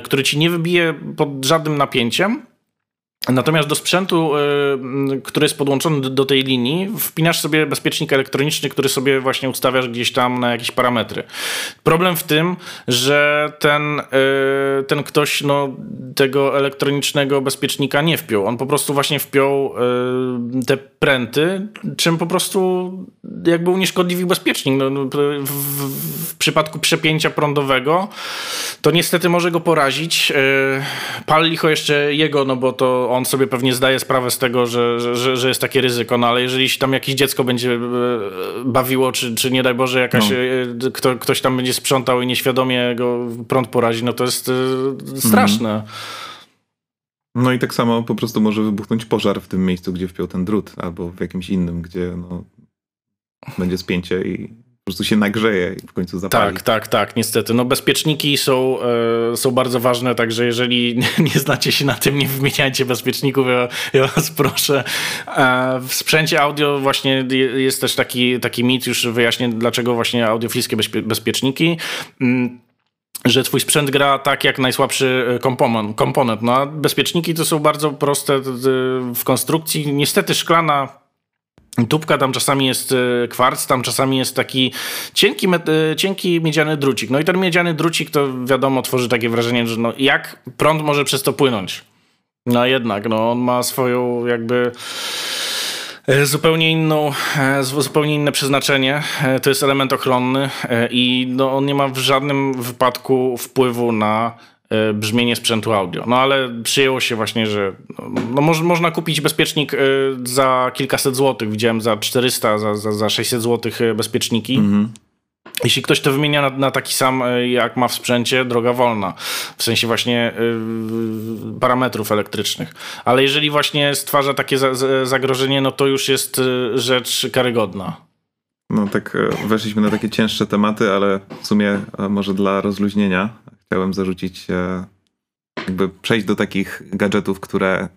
który ci nie wybije pod żadnym napięciem, Natomiast do sprzętu, y, który jest podłączony do tej linii, wpinasz sobie bezpiecznik elektroniczny, który sobie właśnie ustawiasz gdzieś tam na jakieś parametry. Problem w tym, że ten, y, ten ktoś no, tego elektronicznego bezpiecznika nie wpiął. On po prostu właśnie wpiął y, te pręty, czym po prostu jakby unieszkodliwił bezpiecznik. No, no w, w, przypadku przepięcia prądowego to niestety może go porazić. Pal licho jeszcze jego, no bo to sobie pewnie zdaje sprawę z tego, że, że, że jest takie ryzyko, no ale jeżeli się tam jakieś dziecko będzie e, bawiło, czy, czy nie daj Boże jakaś, no. E, kto, ktoś tam będzie sprzątał i nieświadomie go prąd porazi, no to jest e, straszne. Mhm. No i tak samo po prostu może wybuchnąć pożar w tym miejscu, gdzie wpiął ten drut, albo w jakimś innym, gdzie no, będzie spięcie i po prostu się nagrzeje i w końcu zapali. Tak, tak, tak, niestety. No bezpieczniki są, e, są bardzo ważne, także jeżeli [LAUGHS] nie znacie się na tym, nie wymieniajcie bezpieczników, ja, ja was proszę. E, w sprzęcie audio właśnie jest też taki, taki mit, już wyjaśnię dlaczego właśnie audiofilskie bezpie bezpieczniki. Mm, że twój sprzęt gra tak jak najsłabszy e, komponent. komponent. No, a bezpieczniki to są bardzo proste w konstrukcji. Niestety szklana Tubka tam czasami jest e, kwarc, tam czasami jest taki cienki, e, cienki miedziany drucik. No i ten miedziany drucik to wiadomo tworzy takie wrażenie, że no jak prąd może przez to płynąć? No jednak, no on ma swoją jakby E, zupełnie, inną, zupełnie inne przeznaczenie. To jest element ochronny i no, on nie ma w żadnym wypadku wpływu na brzmienie sprzętu audio. No ale przyjęło się właśnie, że no, mo można kupić bezpiecznik za kilkaset złotych. Widziałem za 400, za, za, za 600 złotych bezpieczniki. Mhm. Jeśli ktoś to wymienia na, na, taki sam, e, jak ma w sprzęcie, droga wolna. W sensie właśnie yy, parametrów elektrycznych. Ale jeżeli właśnie stwarza takie za, zagrożenie, no to już jest e, rzecz karygodna. No tak, weszliśmy na takie cięższe tematy, ale w sumie może dla rozluźnienia chciałem zarzucić, jakby przejść do takich gadżetów, które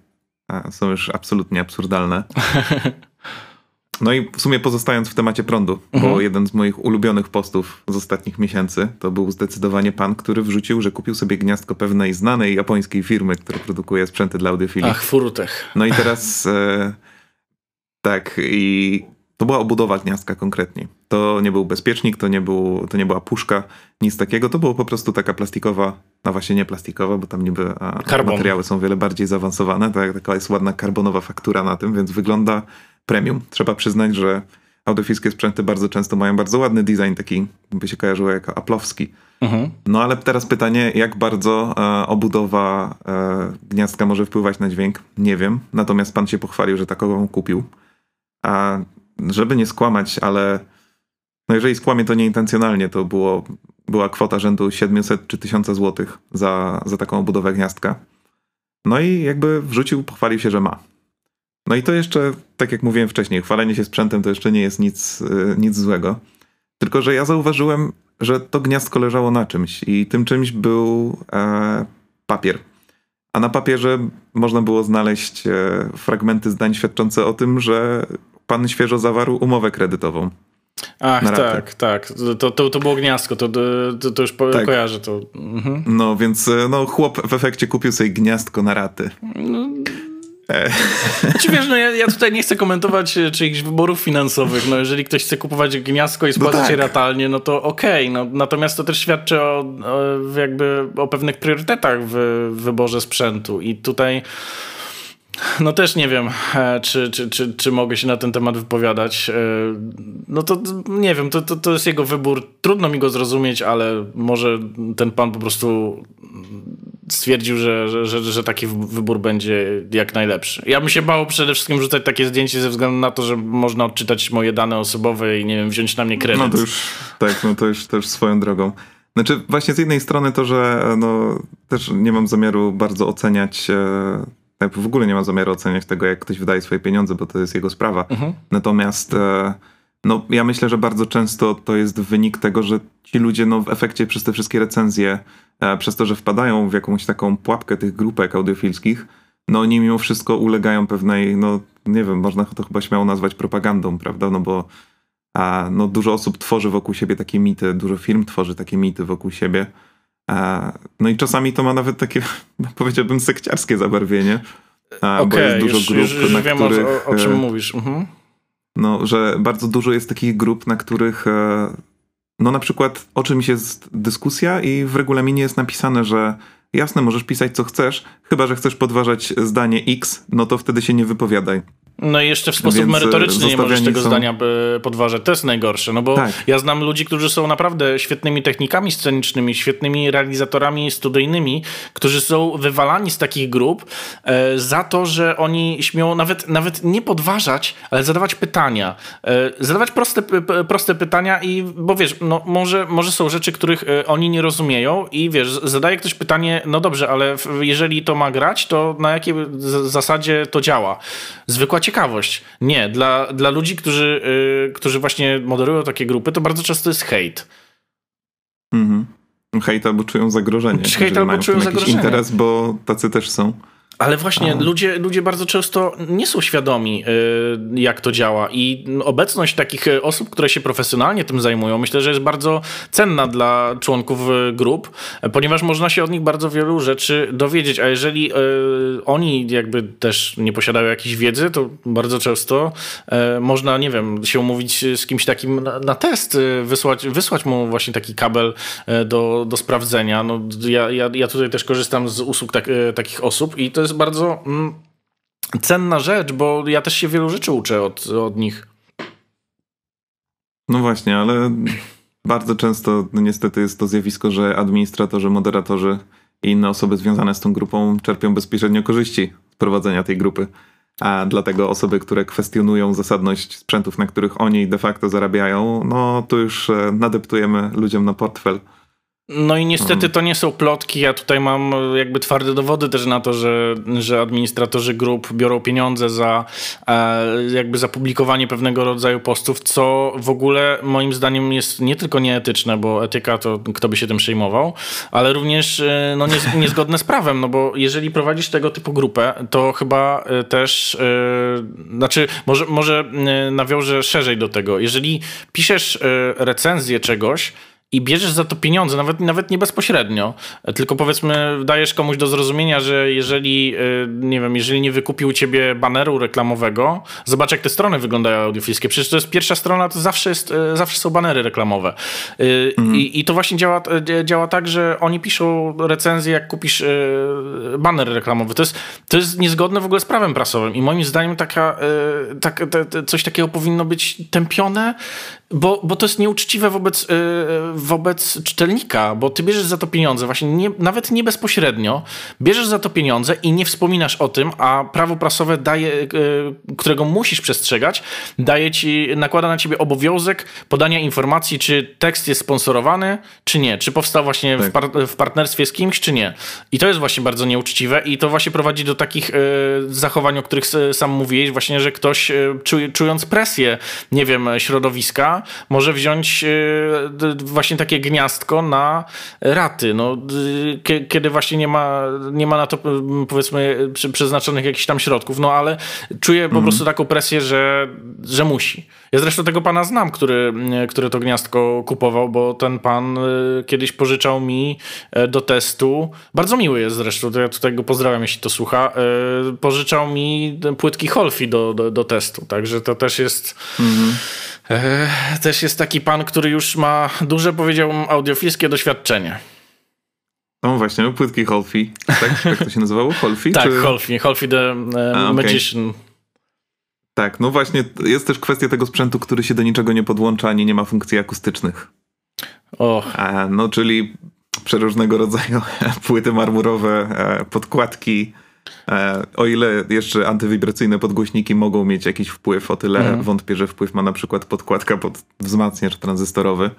są już absolutnie absurdalne. [LAUGHS] No i w sumie pozostając w temacie prądu, mhm. bo jeden z moich ulubionych postów z ostatnich miesięcy to był zdecydowanie pan, który wrzucił, że kupił sobie gniazdko pewnej znanej japońskiej firmy, która produkuje sprzęty dla audiofilii. Ach, Furutech. No i teraz e, tak i to była obudowa gniazdka konkretnie. To nie był bezpiecznik, to nie, był, to nie była puszka, nic takiego. To było po prostu taka plastikowa, no właśnie nie plastikowa, bo tam niby materiały są wiele bardziej zaawansowane. Tak, taka jest ładna karbonowa faktura na tym, więc wygląda premium. Trzeba przyznać, że audiofilskie sprzęty bardzo często mają bardzo ładny design, taki by się kojarzyło jako aplowski. Mhm. No ale teraz pytanie, jak bardzo e, obudowa e, gniazdka może wpływać na dźwięk? Nie wiem. Natomiast pan się pochwalił, że takową kupił. A żeby nie skłamać, ale no jeżeli skłamie to nieintencjonalnie, to było, była kwota rzędu 700 czy 1000 złotych za, za taką obudowę gniazdka. No i jakby wrzucił, pochwalił się, że ma. No i to jeszcze, tak jak mówiłem wcześniej, chwalenie się sprzętem to jeszcze nie jest nic, y, nic złego. Tylko, że ja zauważyłem, że to gniazdko leżało na czymś i tym czymś był e, papier. A na papierze można było znaleźć e, fragmenty zdań świadczące o tym, że pan świeżo zawarł umowę kredytową. Ach, tak, tak. To, to, to było gniazdko, to, to, to już tak. kojarzę to. Mhm. No, więc e, no, chłop w efekcie kupił sobie gniazdko na raty. No, znaczy wiesz, no ja, ja, tutaj nie chcę komentować e, czyichś wyborów finansowych. No jeżeli ktoś chce kupować gniazdko i spłacać no tak. je ratalnie, no to okej. Okay. No, natomiast to też świadczy o, o, jakby o pewnych priorytetach w wyborze sprzętu. I tutaj no też nie wiem, e, czy, czy, czy, czy mogę się na ten temat wypowiadać. E, no to nie wiem, to, to, to jest jego wybór. Trudno mi go zrozumieć, ale może ten pan po prostu stwierdził, że, że, że, że, taki wybór będzie jak najlepszy. Ja bym się bał przede wszystkim rzucać takie zdjęcie ze względu na to, że można odczytać moje dane osobowe i nie wiem, wziąć na mnie kredyt. No to już, tak, no to już, już swoją drogą. Znaczy właśnie z jednej strony to, że no, też nie mam zamiaru bardzo oceniać e, w ogóle nie mam zamiaru oceniać tego, jak ktoś wydaje swoje pieniądze, bo to jest jego sprawa. Mhm. Natomiast e, no, ja myślę, że bardzo często to jest wynik tego, że ci ludzie no, w efekcie przez te wszystkie recenzje E, przez to, że wpadają w jakąś taką pułapkę tych grupek audiofilskich, no oni mimo wszystko ulegają pewnej, no nie wiem, można to chyba śmiało nazwać propagandą, prawda? No bo a, no, dużo osób tworzy wokół siebie takie mity, dużo firm tworzy takie mity wokół siebie. No i czasami to ma nawet takie, [LAUGHS] powiedziałbym, sekciarskie zabarwienie. Okay, bo jest dużo już, grup, już, już na wiem, których, o, o czym e, mówisz. Mhm. No, że bardzo dużo jest takich grup, na których e, no na przykład o czymś jest dyskusja i w regulaminie jest napisane, że jasne, możesz pisać co chcesz, chyba że chcesz podważać zdanie X, no to wtedy się nie wypowiadaj. No i jeszcze w sposób Więc merytoryczny nie możesz tego są... zdania podważać. To jest najgorsze, no bo tak. ja znam ludzi, którzy są naprawdę świetnymi technikami scenicznymi, świetnymi realizatorami studyjnymi, którzy są wywalani z takich grup e, za to, że oni śmią nawet, nawet nie podważać, ale zadawać pytania. E, zadawać proste, proste pytania i, bo wiesz, no może, może są rzeczy, których e, oni nie rozumieją i wiesz, zadaje ktoś pytanie, no dobrze, ale jeżeli to ma grać, to na jakiej zasadzie to działa? Zwykła ciekawość. Nie, dla, dla ludzi, którzy, yy, którzy właśnie moderują takie grupy, to bardzo często jest hejt. Mhm. Hejt albo czują zagrożenie. Hejt albo czują zagrożenie. interes, bo tacy też są. Ale właśnie ludzie, ludzie bardzo często nie są świadomi, y, jak to działa. I obecność takich y, osób, które się profesjonalnie tym zajmują, myślę, że jest bardzo cenna dla członków y, grup, ponieważ można się od nich bardzo wielu rzeczy dowiedzieć. A jeżeli oni jakby też nie posiadają jakiejś wiedzy, to bardzo często można, nie wiem, się umówić z kimś takim na, na test, wysłać, wysłać mu właśnie taki kabel do, do sprawdzenia. No, ja, ja, ja tutaj też korzystam z usług tak, takich osób i to jest jest bardzo mm, cenna rzecz, bo ja też się wielu rzeczy uczę od, od nich. No właśnie, ale bardzo często no niestety jest to zjawisko, że administratorzy, moderatorzy i inne osoby związane z tą grupą czerpią bezpośrednio korzyści z prowadzenia tej grupy. A dlatego osoby, które kwestionują zasadność sprzętów, na których oni de facto zarabiają, no to już e, nadeptujemy ludziom na portfel. No i niestety mhm. to nie są plotki. Ja tutaj mam jakby twarde dowody też na to, że, że administratorzy grup biorą pieniądze za e, jakby zapublikowanie pewnego rodzaju postów, co w ogóle moim zdaniem jest nie tylko nieetyczne, bo etyka to kto by się tym przejmował, ale również e, no, nie, [LAUGHS] niezgodne z prawem, no bo jeżeli prowadzisz tego typu grupę, to chyba e, też, znaczy może, może nawiążę szerzej do tego. Jeżeli piszesz recenzję czegoś, i bierzesz za to pieniądze, nawet, nawet nie bezpośrednio, tylko powiedzmy dajesz komuś do zrozumienia, że jeżeli, e, nie wiem, jeżeli nie wykupił ciebie baneru reklamowego, zobacz jak te strony wyglądają audiofilskie, przecież to jest pierwsza strona, to zawsze, jest, e, zawsze są banery reklamowe. E, mhm. I, I to właśnie działa, działa tak, że oni piszą recenzję, jak kupisz baner reklamowy. To jest, to jest niezgodne w ogóle z prawem prasowym i moim zdaniem taka, tak, coś takiego powinno być tępione, bo, bo to jest nieuczciwe wobec wobec czytelnika, bo ty bierzesz za to pieniądze, właśnie nie, nawet nie bezpośrednio, bierzesz za to pieniądze i nie wspominasz o tym, a prawo prasowe daje, e, którego musisz przestrzegać, daje ci, nakłada na ciebie obowiązek podania informacji, czy tekst jest sponsorowany, czy nie, czy powstał właśnie tak. w, par w, partnerstwie z kimś, czy nie. I to jest właśnie bardzo nieuczciwe i to właśnie prowadzi do takich y, zachowań, o których sam mówiłeś, właśnie, że ktoś y, czując presję, nie wiem, środowiska, może wziąć właśnie właśnie takie gniazdko na raty. No, kiedy właśnie nie ma, nie ma na to powiedzmy przeznaczonych jakichś tam środków, no ale czuję po mm. prostu taką presję, że, że musi. Ja zresztą tego pana znam, który, który to gniazdko kupował, bo ten pan e, kiedyś pożyczał mi e, do testu, bardzo miły jest zresztą, to ja tutaj go pozdrawiam, jeśli to słucha, e, pożyczał mi płytki Holfi do, do, do testu, także to też jest... Mm -hmm też jest taki pan, który już ma duże, powiedziałbym, audiofilskie doświadczenie. No właśnie, no płytki Holfi, tak? Jak to się nazywało? Holfi? [LAUGHS] tak, czy... Holfi. Holfi the A, Magician. Okay. Tak, no właśnie, jest też kwestia tego sprzętu, który się do niczego nie podłącza, ani nie ma funkcji akustycznych. Och. No, czyli przeróżnego rodzaju [LAUGHS] płyty marmurowe, e, podkładki, E, o ile jeszcze antywibracyjne podgłośniki mogą mieć jakiś wpływ, o tyle mm. wątpię, że wpływ ma na przykład podkładka pod wzmacniacz tranzystorowy.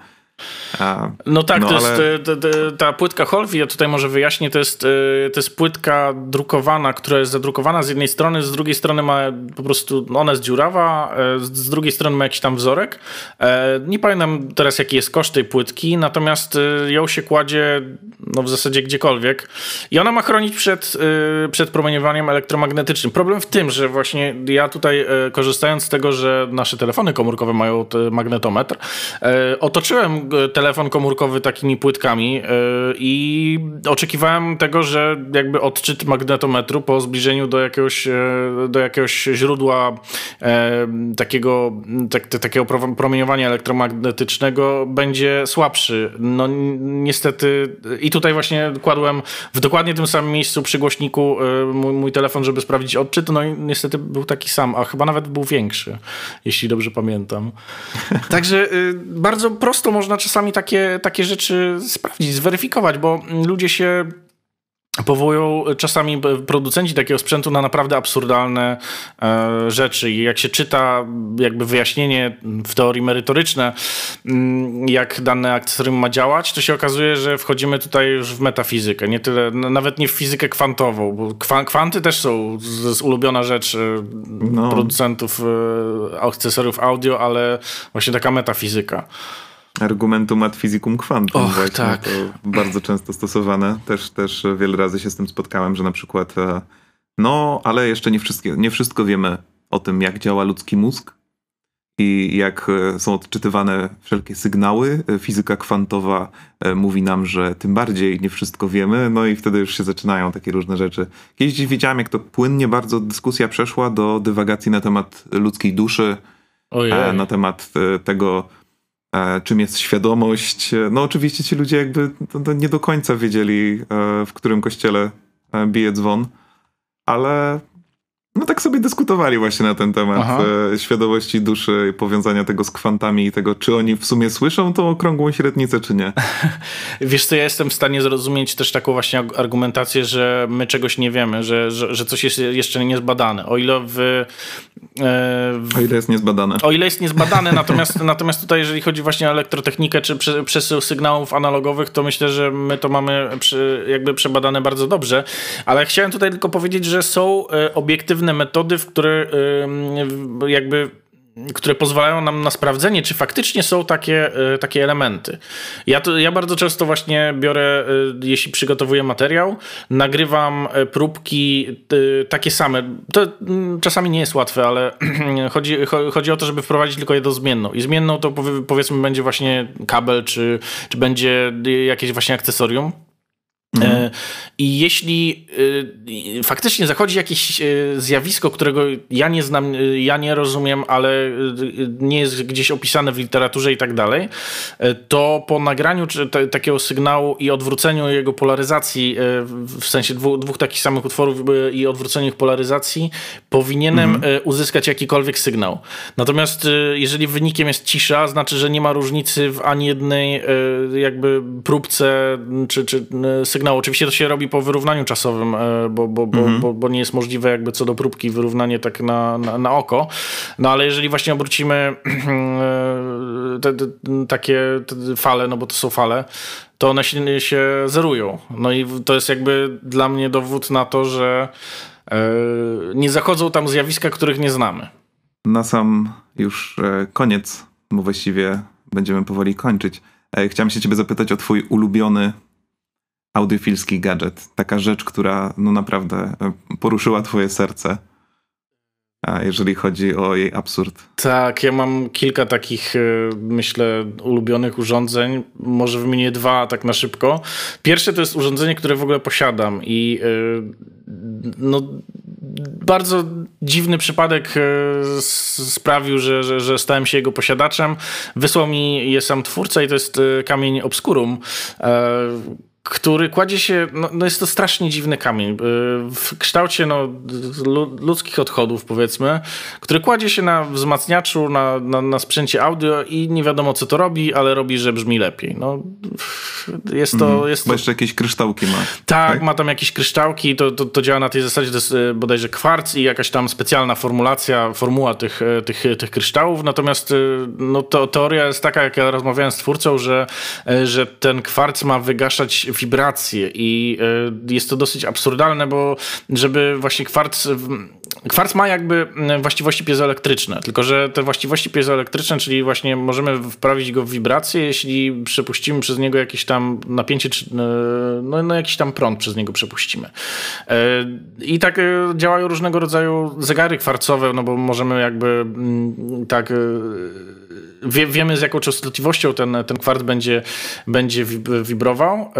No tak, no, to ale... jest ta, ta płytka Holvi, ja tutaj może wyjaśnię, to jest, y, to jest płytka drukowana, która jest zadrukowana z jednej strony, z drugiej strony ma po prostu, no ona jest dziurawa, e, z drugiej strony ma jakiś tam wzorek. E, nie pamiętam teraz jaki jest koszt tej płytki, natomiast ją się kładzie no w zasadzie gdziekolwiek i ona ma chronić przed, przed promieniowaniem elektromagnetycznym. Problem w tym, że właśnie ja tutaj korzystając z tego, że nasze telefony komórkowe mają magnetometr, otoczyłem telefon komórkowy takimi płytkami e, i oczekiwałem tego, że jakby odczyt magnetometru po zbliżeniu do jakiegoś, e, do jakiegoś źródła e, takiego, tak, takiego promieniowania elektromagnetycznego będzie słabszy. No niestety i tutaj właśnie kładłem w dokładnie tym samym miejscu przy głośniku mój, mój telefon, żeby sprawdzić odczyt, no i niestety był taki sam, a chyba nawet był większy, jeśli dobrze pamiętam. Także y, bardzo prosto można czasami takie, takie rzeczy sprawdzić, zweryfikować, bo ludzie się powołują czasami producenci takiego sprzętu na naprawdę absurdalne e, rzeczy. I jak się czyta jakby wyjaśnienie w teorii merytoryczne mm, jak dane akcesorium ma działać, to się okazuje, że wchodzimy tutaj już w metafizykę, nie tyle, nawet nie w fizykę kwantową, bo kwanty też są z, z ulubiona rzecz e, no. producentów e, akcesoriów audio, ale właśnie taka metafizyka argumentum ad physicum quantum. Och, właśnie, tak. To bardzo często stosowane. Też, też wiele razy się z tym spotkałem, że na przykład e, no, ale jeszcze nie, wszystkie, nie wszystko wiemy o tym, jak działa ludzki mózg i jak e, są odczytywane wszelkie sygnały. E, fizyka kwantowa mówi nam, że tym bardziej nie wszystko wiemy, no i wtedy już się zaczynają takie różne rzeczy. Kiedyś widziałem, jak to płynnie bardzo dyskusja przeszła do dywagacji na temat ludzkiej duszy, Ojej. na temat tego, czym jest świadomość. E, no oczywiście ci ludzie jakby nie do końca wiedzieli, e, w którym kościele bije dzwon, ale No tak sobie dyskutowali właśnie na ten temat e, świadomości duszy, powiązania tego z kwantami i tego, czy oni w sumie słyszą tą okrągłą średnicę, czy nie. [LAUGHS] Wiesz co, ja jestem w stanie zrozumieć też taką właśnie argumentację, że my czegoś nie wiemy, że, że, że coś jest jeszcze niezbadane. O ile w, e, w... O ile jest niezbadane. O ile jest niezbadane, [LAUGHS] natomiast, natomiast tutaj jeżeli chodzi właśnie o elektrotechnikę czy przesył sygnałów analogowych, to myślę, że my to mamy przy, jakby przebadane bardzo dobrze, ale chciałem tutaj tylko powiedzieć, że są e, pewne metody, w które jakby które pozwalają nam na sprawdzenie, czy faktycznie są takie, e, takie elementy. Ja, to, ja bardzo często właśnie biorę, e, jeśli przygotowuję materiał, nagrywam e, próbki takie same. To mm, czasami nie jest łatwe, ale [CLEARS THROAT] chodzi, chodzi o to, żeby wprowadzić tylko jedną zmienną. I zmienną to powiedzmy będzie właśnie kabel, czy, czy będzie jakieś właśnie akcesorium. Mhm. E, I jeśli e, faktycznie zachodzi jakieś e, zjawisko, którego ja nie znam, ja nie rozumiem, ale nie jest gdzieś opisane w literaturze i tak dalej, to po nagraniu takiego sygnału i odwróceniu jego polaryzacji, w sensie dwóch, dwóch takich samych utworów i odwróceniu ich polaryzacji, powinienem mhm. uzyskać jakikolwiek sygnał. Natomiast jeżeli wynikiem jest cisza, znaczy, że nie ma różnicy w ani jednej jakby próbce czy, czy sygnału sygnału. Oczywiście to się robi po wyrównaniu czasowym, e, bo, bo, bo, mhm. bo, bo, nie jest możliwe jakby co do próbki wyrównanie tak na, na, na oko. No ale jeżeli właśnie obrócimy [CLEARS THROAT] e, te, te, takie te fale, no bo to są fale, to one się, się zerują. No i to jest jakby dla mnie dowód na to, że e, nie zachodzą tam zjawiska, których nie znamy. Na sam już koniec, bo właściwie będziemy powoli kończyć. Chciałem się ciebie zapytać o twój ulubiony audiofilski gadżet. Taka rzecz, która no naprawdę e, poruszyła twoje serce. Jeżeli chodzi o jej absurd. Tak, ja mam kilka takich, e, myślę, ulubionych urządzeń. Może wymienię dwa tak na szybko. Pierwsze to jest urządzenie, które w ogóle posiadam i e, no, bardzo dziwny przypadek sprawił, że, że, że, stałem się jego posiadaczem. Wysłał mi je sam twórca i to jest kamień Obscurum który kładzie się, no, no, jest to strasznie dziwny kamień, y, w kształcie no, ludzkich odchodów powiedzmy, który kładzie się na wzmacniaczu, na, na, na sprzęcie audio i nie wiadomo co to robi, ale robi, że brzmi lepiej. No, jest to... Mm, jest to... jeszcze jakieś kryształki ma. Tak, tak? ma tam jakieś kryształki, to, to, to, działa na tej zasadzie, to jest y, bodajże kwarc i jakaś tam specjalna formulacja, formuła tych, y, tych, tych kryształów, natomiast no, to, teoria jest taka, jak ja rozmawiałem z twórcą, że, że ten kwarc ma wygaszać wibracje i e, jest to dosyć absurdalne, bo żeby właśnie kwarc Kwarc ma jakby właściwości piezoelektryczne, tylko że te właściwości piezoelektryczne, czyli właśnie możemy wprawić go w wibrację, jeśli przepuścimy przez niego jakieś tam napięcie, e, no, no jakiś tam prąd przez niego przepuścimy. E, I tak działają różnego rodzaju zegary kwarcowe, no bo możemy jakby tak wie, wiemy z jaką częstotliwością ten, ten kwart będzie, będzie wibrował. E,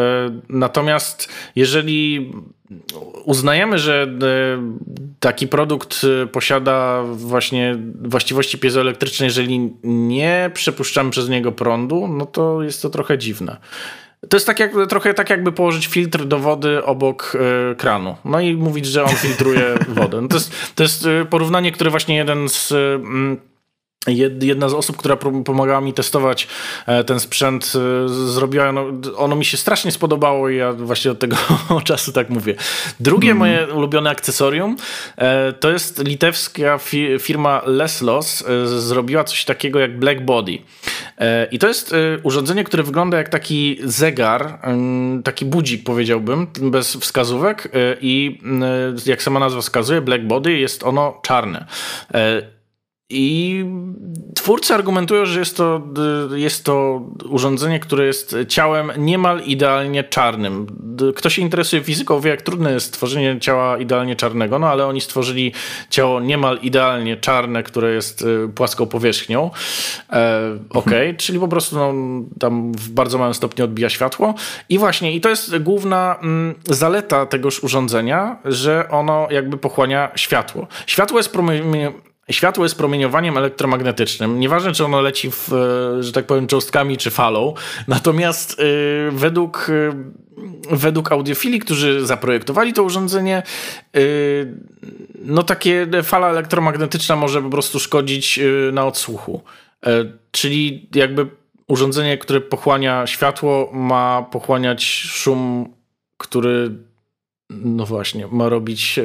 natomiast jeżeli uznajemy, że e, taki produkt posiada właśnie właściwości piezoelektryczne, jeżeli nie przepuszczamy przez niego prądu, no to jest to trochę dziwne. To jest tak jak, trochę tak, jakby położyć filtr do wody obok y, kranu. No i mówić, że on filtruje wodę. No to, jest, to jest porównanie, które właśnie jeden z. Y, Jedna z osób, która pomagała mi testować e, ten sprzęt, e, zrobiła, no, ono mi się strasznie spodobało i ja właśnie od tego [LAUGHS] czasu tak mówię. Drugie mm. moje ulubione akcesorium e, to jest litewska firma Leslos. Zrobiła coś takiego jak Black Body. I to jest urządzenie, które wygląda jak taki zegar, taki budzik powiedziałbym, bez wskazówek i jak sama nazwa wskazuje, Black Body jest ono czarne. I twórcy argumentują, że jest to, jest to urządzenie, które jest ciałem niemal idealnie czarnym. Kto się interesuje fizyką, wie, jak trudne jest stworzenie ciała idealnie czarnego, no ale oni stworzyli ciało niemal idealnie czarne, które jest y, płaską powierzchnią. E, mhm. czyli po prostu no, tam w bardzo małym stopniu odbija światło. I właśnie, i to jest główna mm, zaleta tegoż urządzenia, że ono jakby pochłania światło. Światło jest promieniem światło jest promieniowaniem elektromagnetycznym. Nieważne, czy ono leci, w, e, że tak powiem, cząstkami czy falą. Natomiast yy, według, yy, według audiofili, którzy zaprojektowali to urządzenie, yy, no takie fala elektromagnetyczna może po prostu szkodzić na odsłuchu. Czyli jakby urządzenie, które pochłania światło, ma pochłaniać szum, który no właśnie, ma robić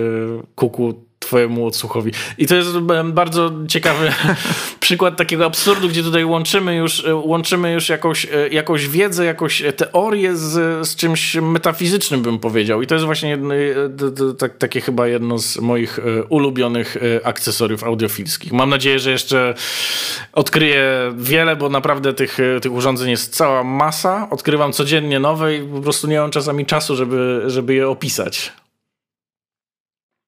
kuku twojemu odsłuchowi. I to jest bardzo ciekawy [LAUGHS] przykład takiego absurdu, gdzie tutaj łączymy już, e, łączymy już jakąś, e, jakąś wiedzę, jakąś teorię z, z czymś metafizycznym, bym powiedział. I to jest właśnie jedno, tak, takie chyba jedno z moich e, ulubionych akcesoriów audiofilskich. Mam nadzieję, że jeszcze odkryję wiele, bo naprawdę tych, tych urządzeń jest cała masa. Odkrywam codziennie nowe i po prostu nie mam czasami czasu, żeby, żeby je opisać.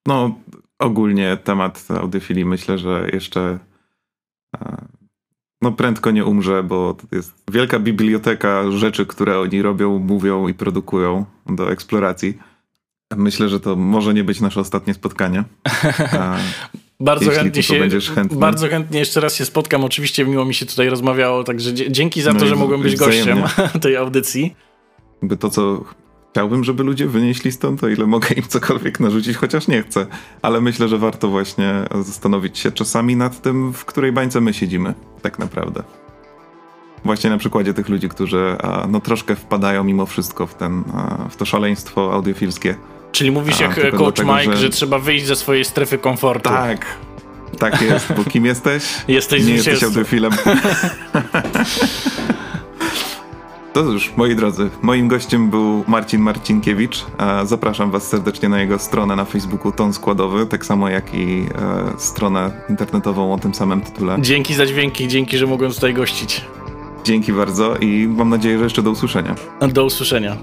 No, ogólnie temat audiofilii myślę, że jeszcze e, no prędko nie umrze, bo to jest wielka biblioteka rzeczy, które oni robią, mówią i produkują do eksploracji. Myślę, że to może nie być nasze ostatnie spotkanie. [LAUGHS] bardzo chętnie się, bardzo chętnie jeszcze raz się spotkam. Oczywiście miło mi się tutaj rozmawiało, także dzięki za no to, że mogłem być gościem [LAUGHS] tej audycji. By to, co chciałbym, żeby ludzie wynieśli stąd, o ile mogę im cokolwiek narzucić, chociaż nie chcę. Ale myślę, że warto właśnie zastanowić się czasami nad tym, w której bańce my siedzimy, tak naprawdę. Właśnie na przykładzie tych ludzi, którzy no, troszkę wpadają mimo wszystko w, ten, w to szaleństwo audiofilskie. Czyli mówisz jak coach dlatego, Mike, że... że... trzeba wyjść ze swojej strefy komfortu. Tak, tak jest, bo kim jesteś? [LAUGHS] Jesteś Nie jesteś audiofilem. [LAUGHS] To już, moi drodzy, moim gościem był Marcin Marcinkiewicz. Zapraszam Was serdecznie na jego stronę na Facebooku Ton Składowy, tak samo jak i e, stronę internetową o tym samym tytule. Dzięki za dźwięki, dzięki, że mogłem tutaj gościć. Dzięki bardzo i mam nadzieję, że jeszcze do usłyszenia. Do usłyszenia.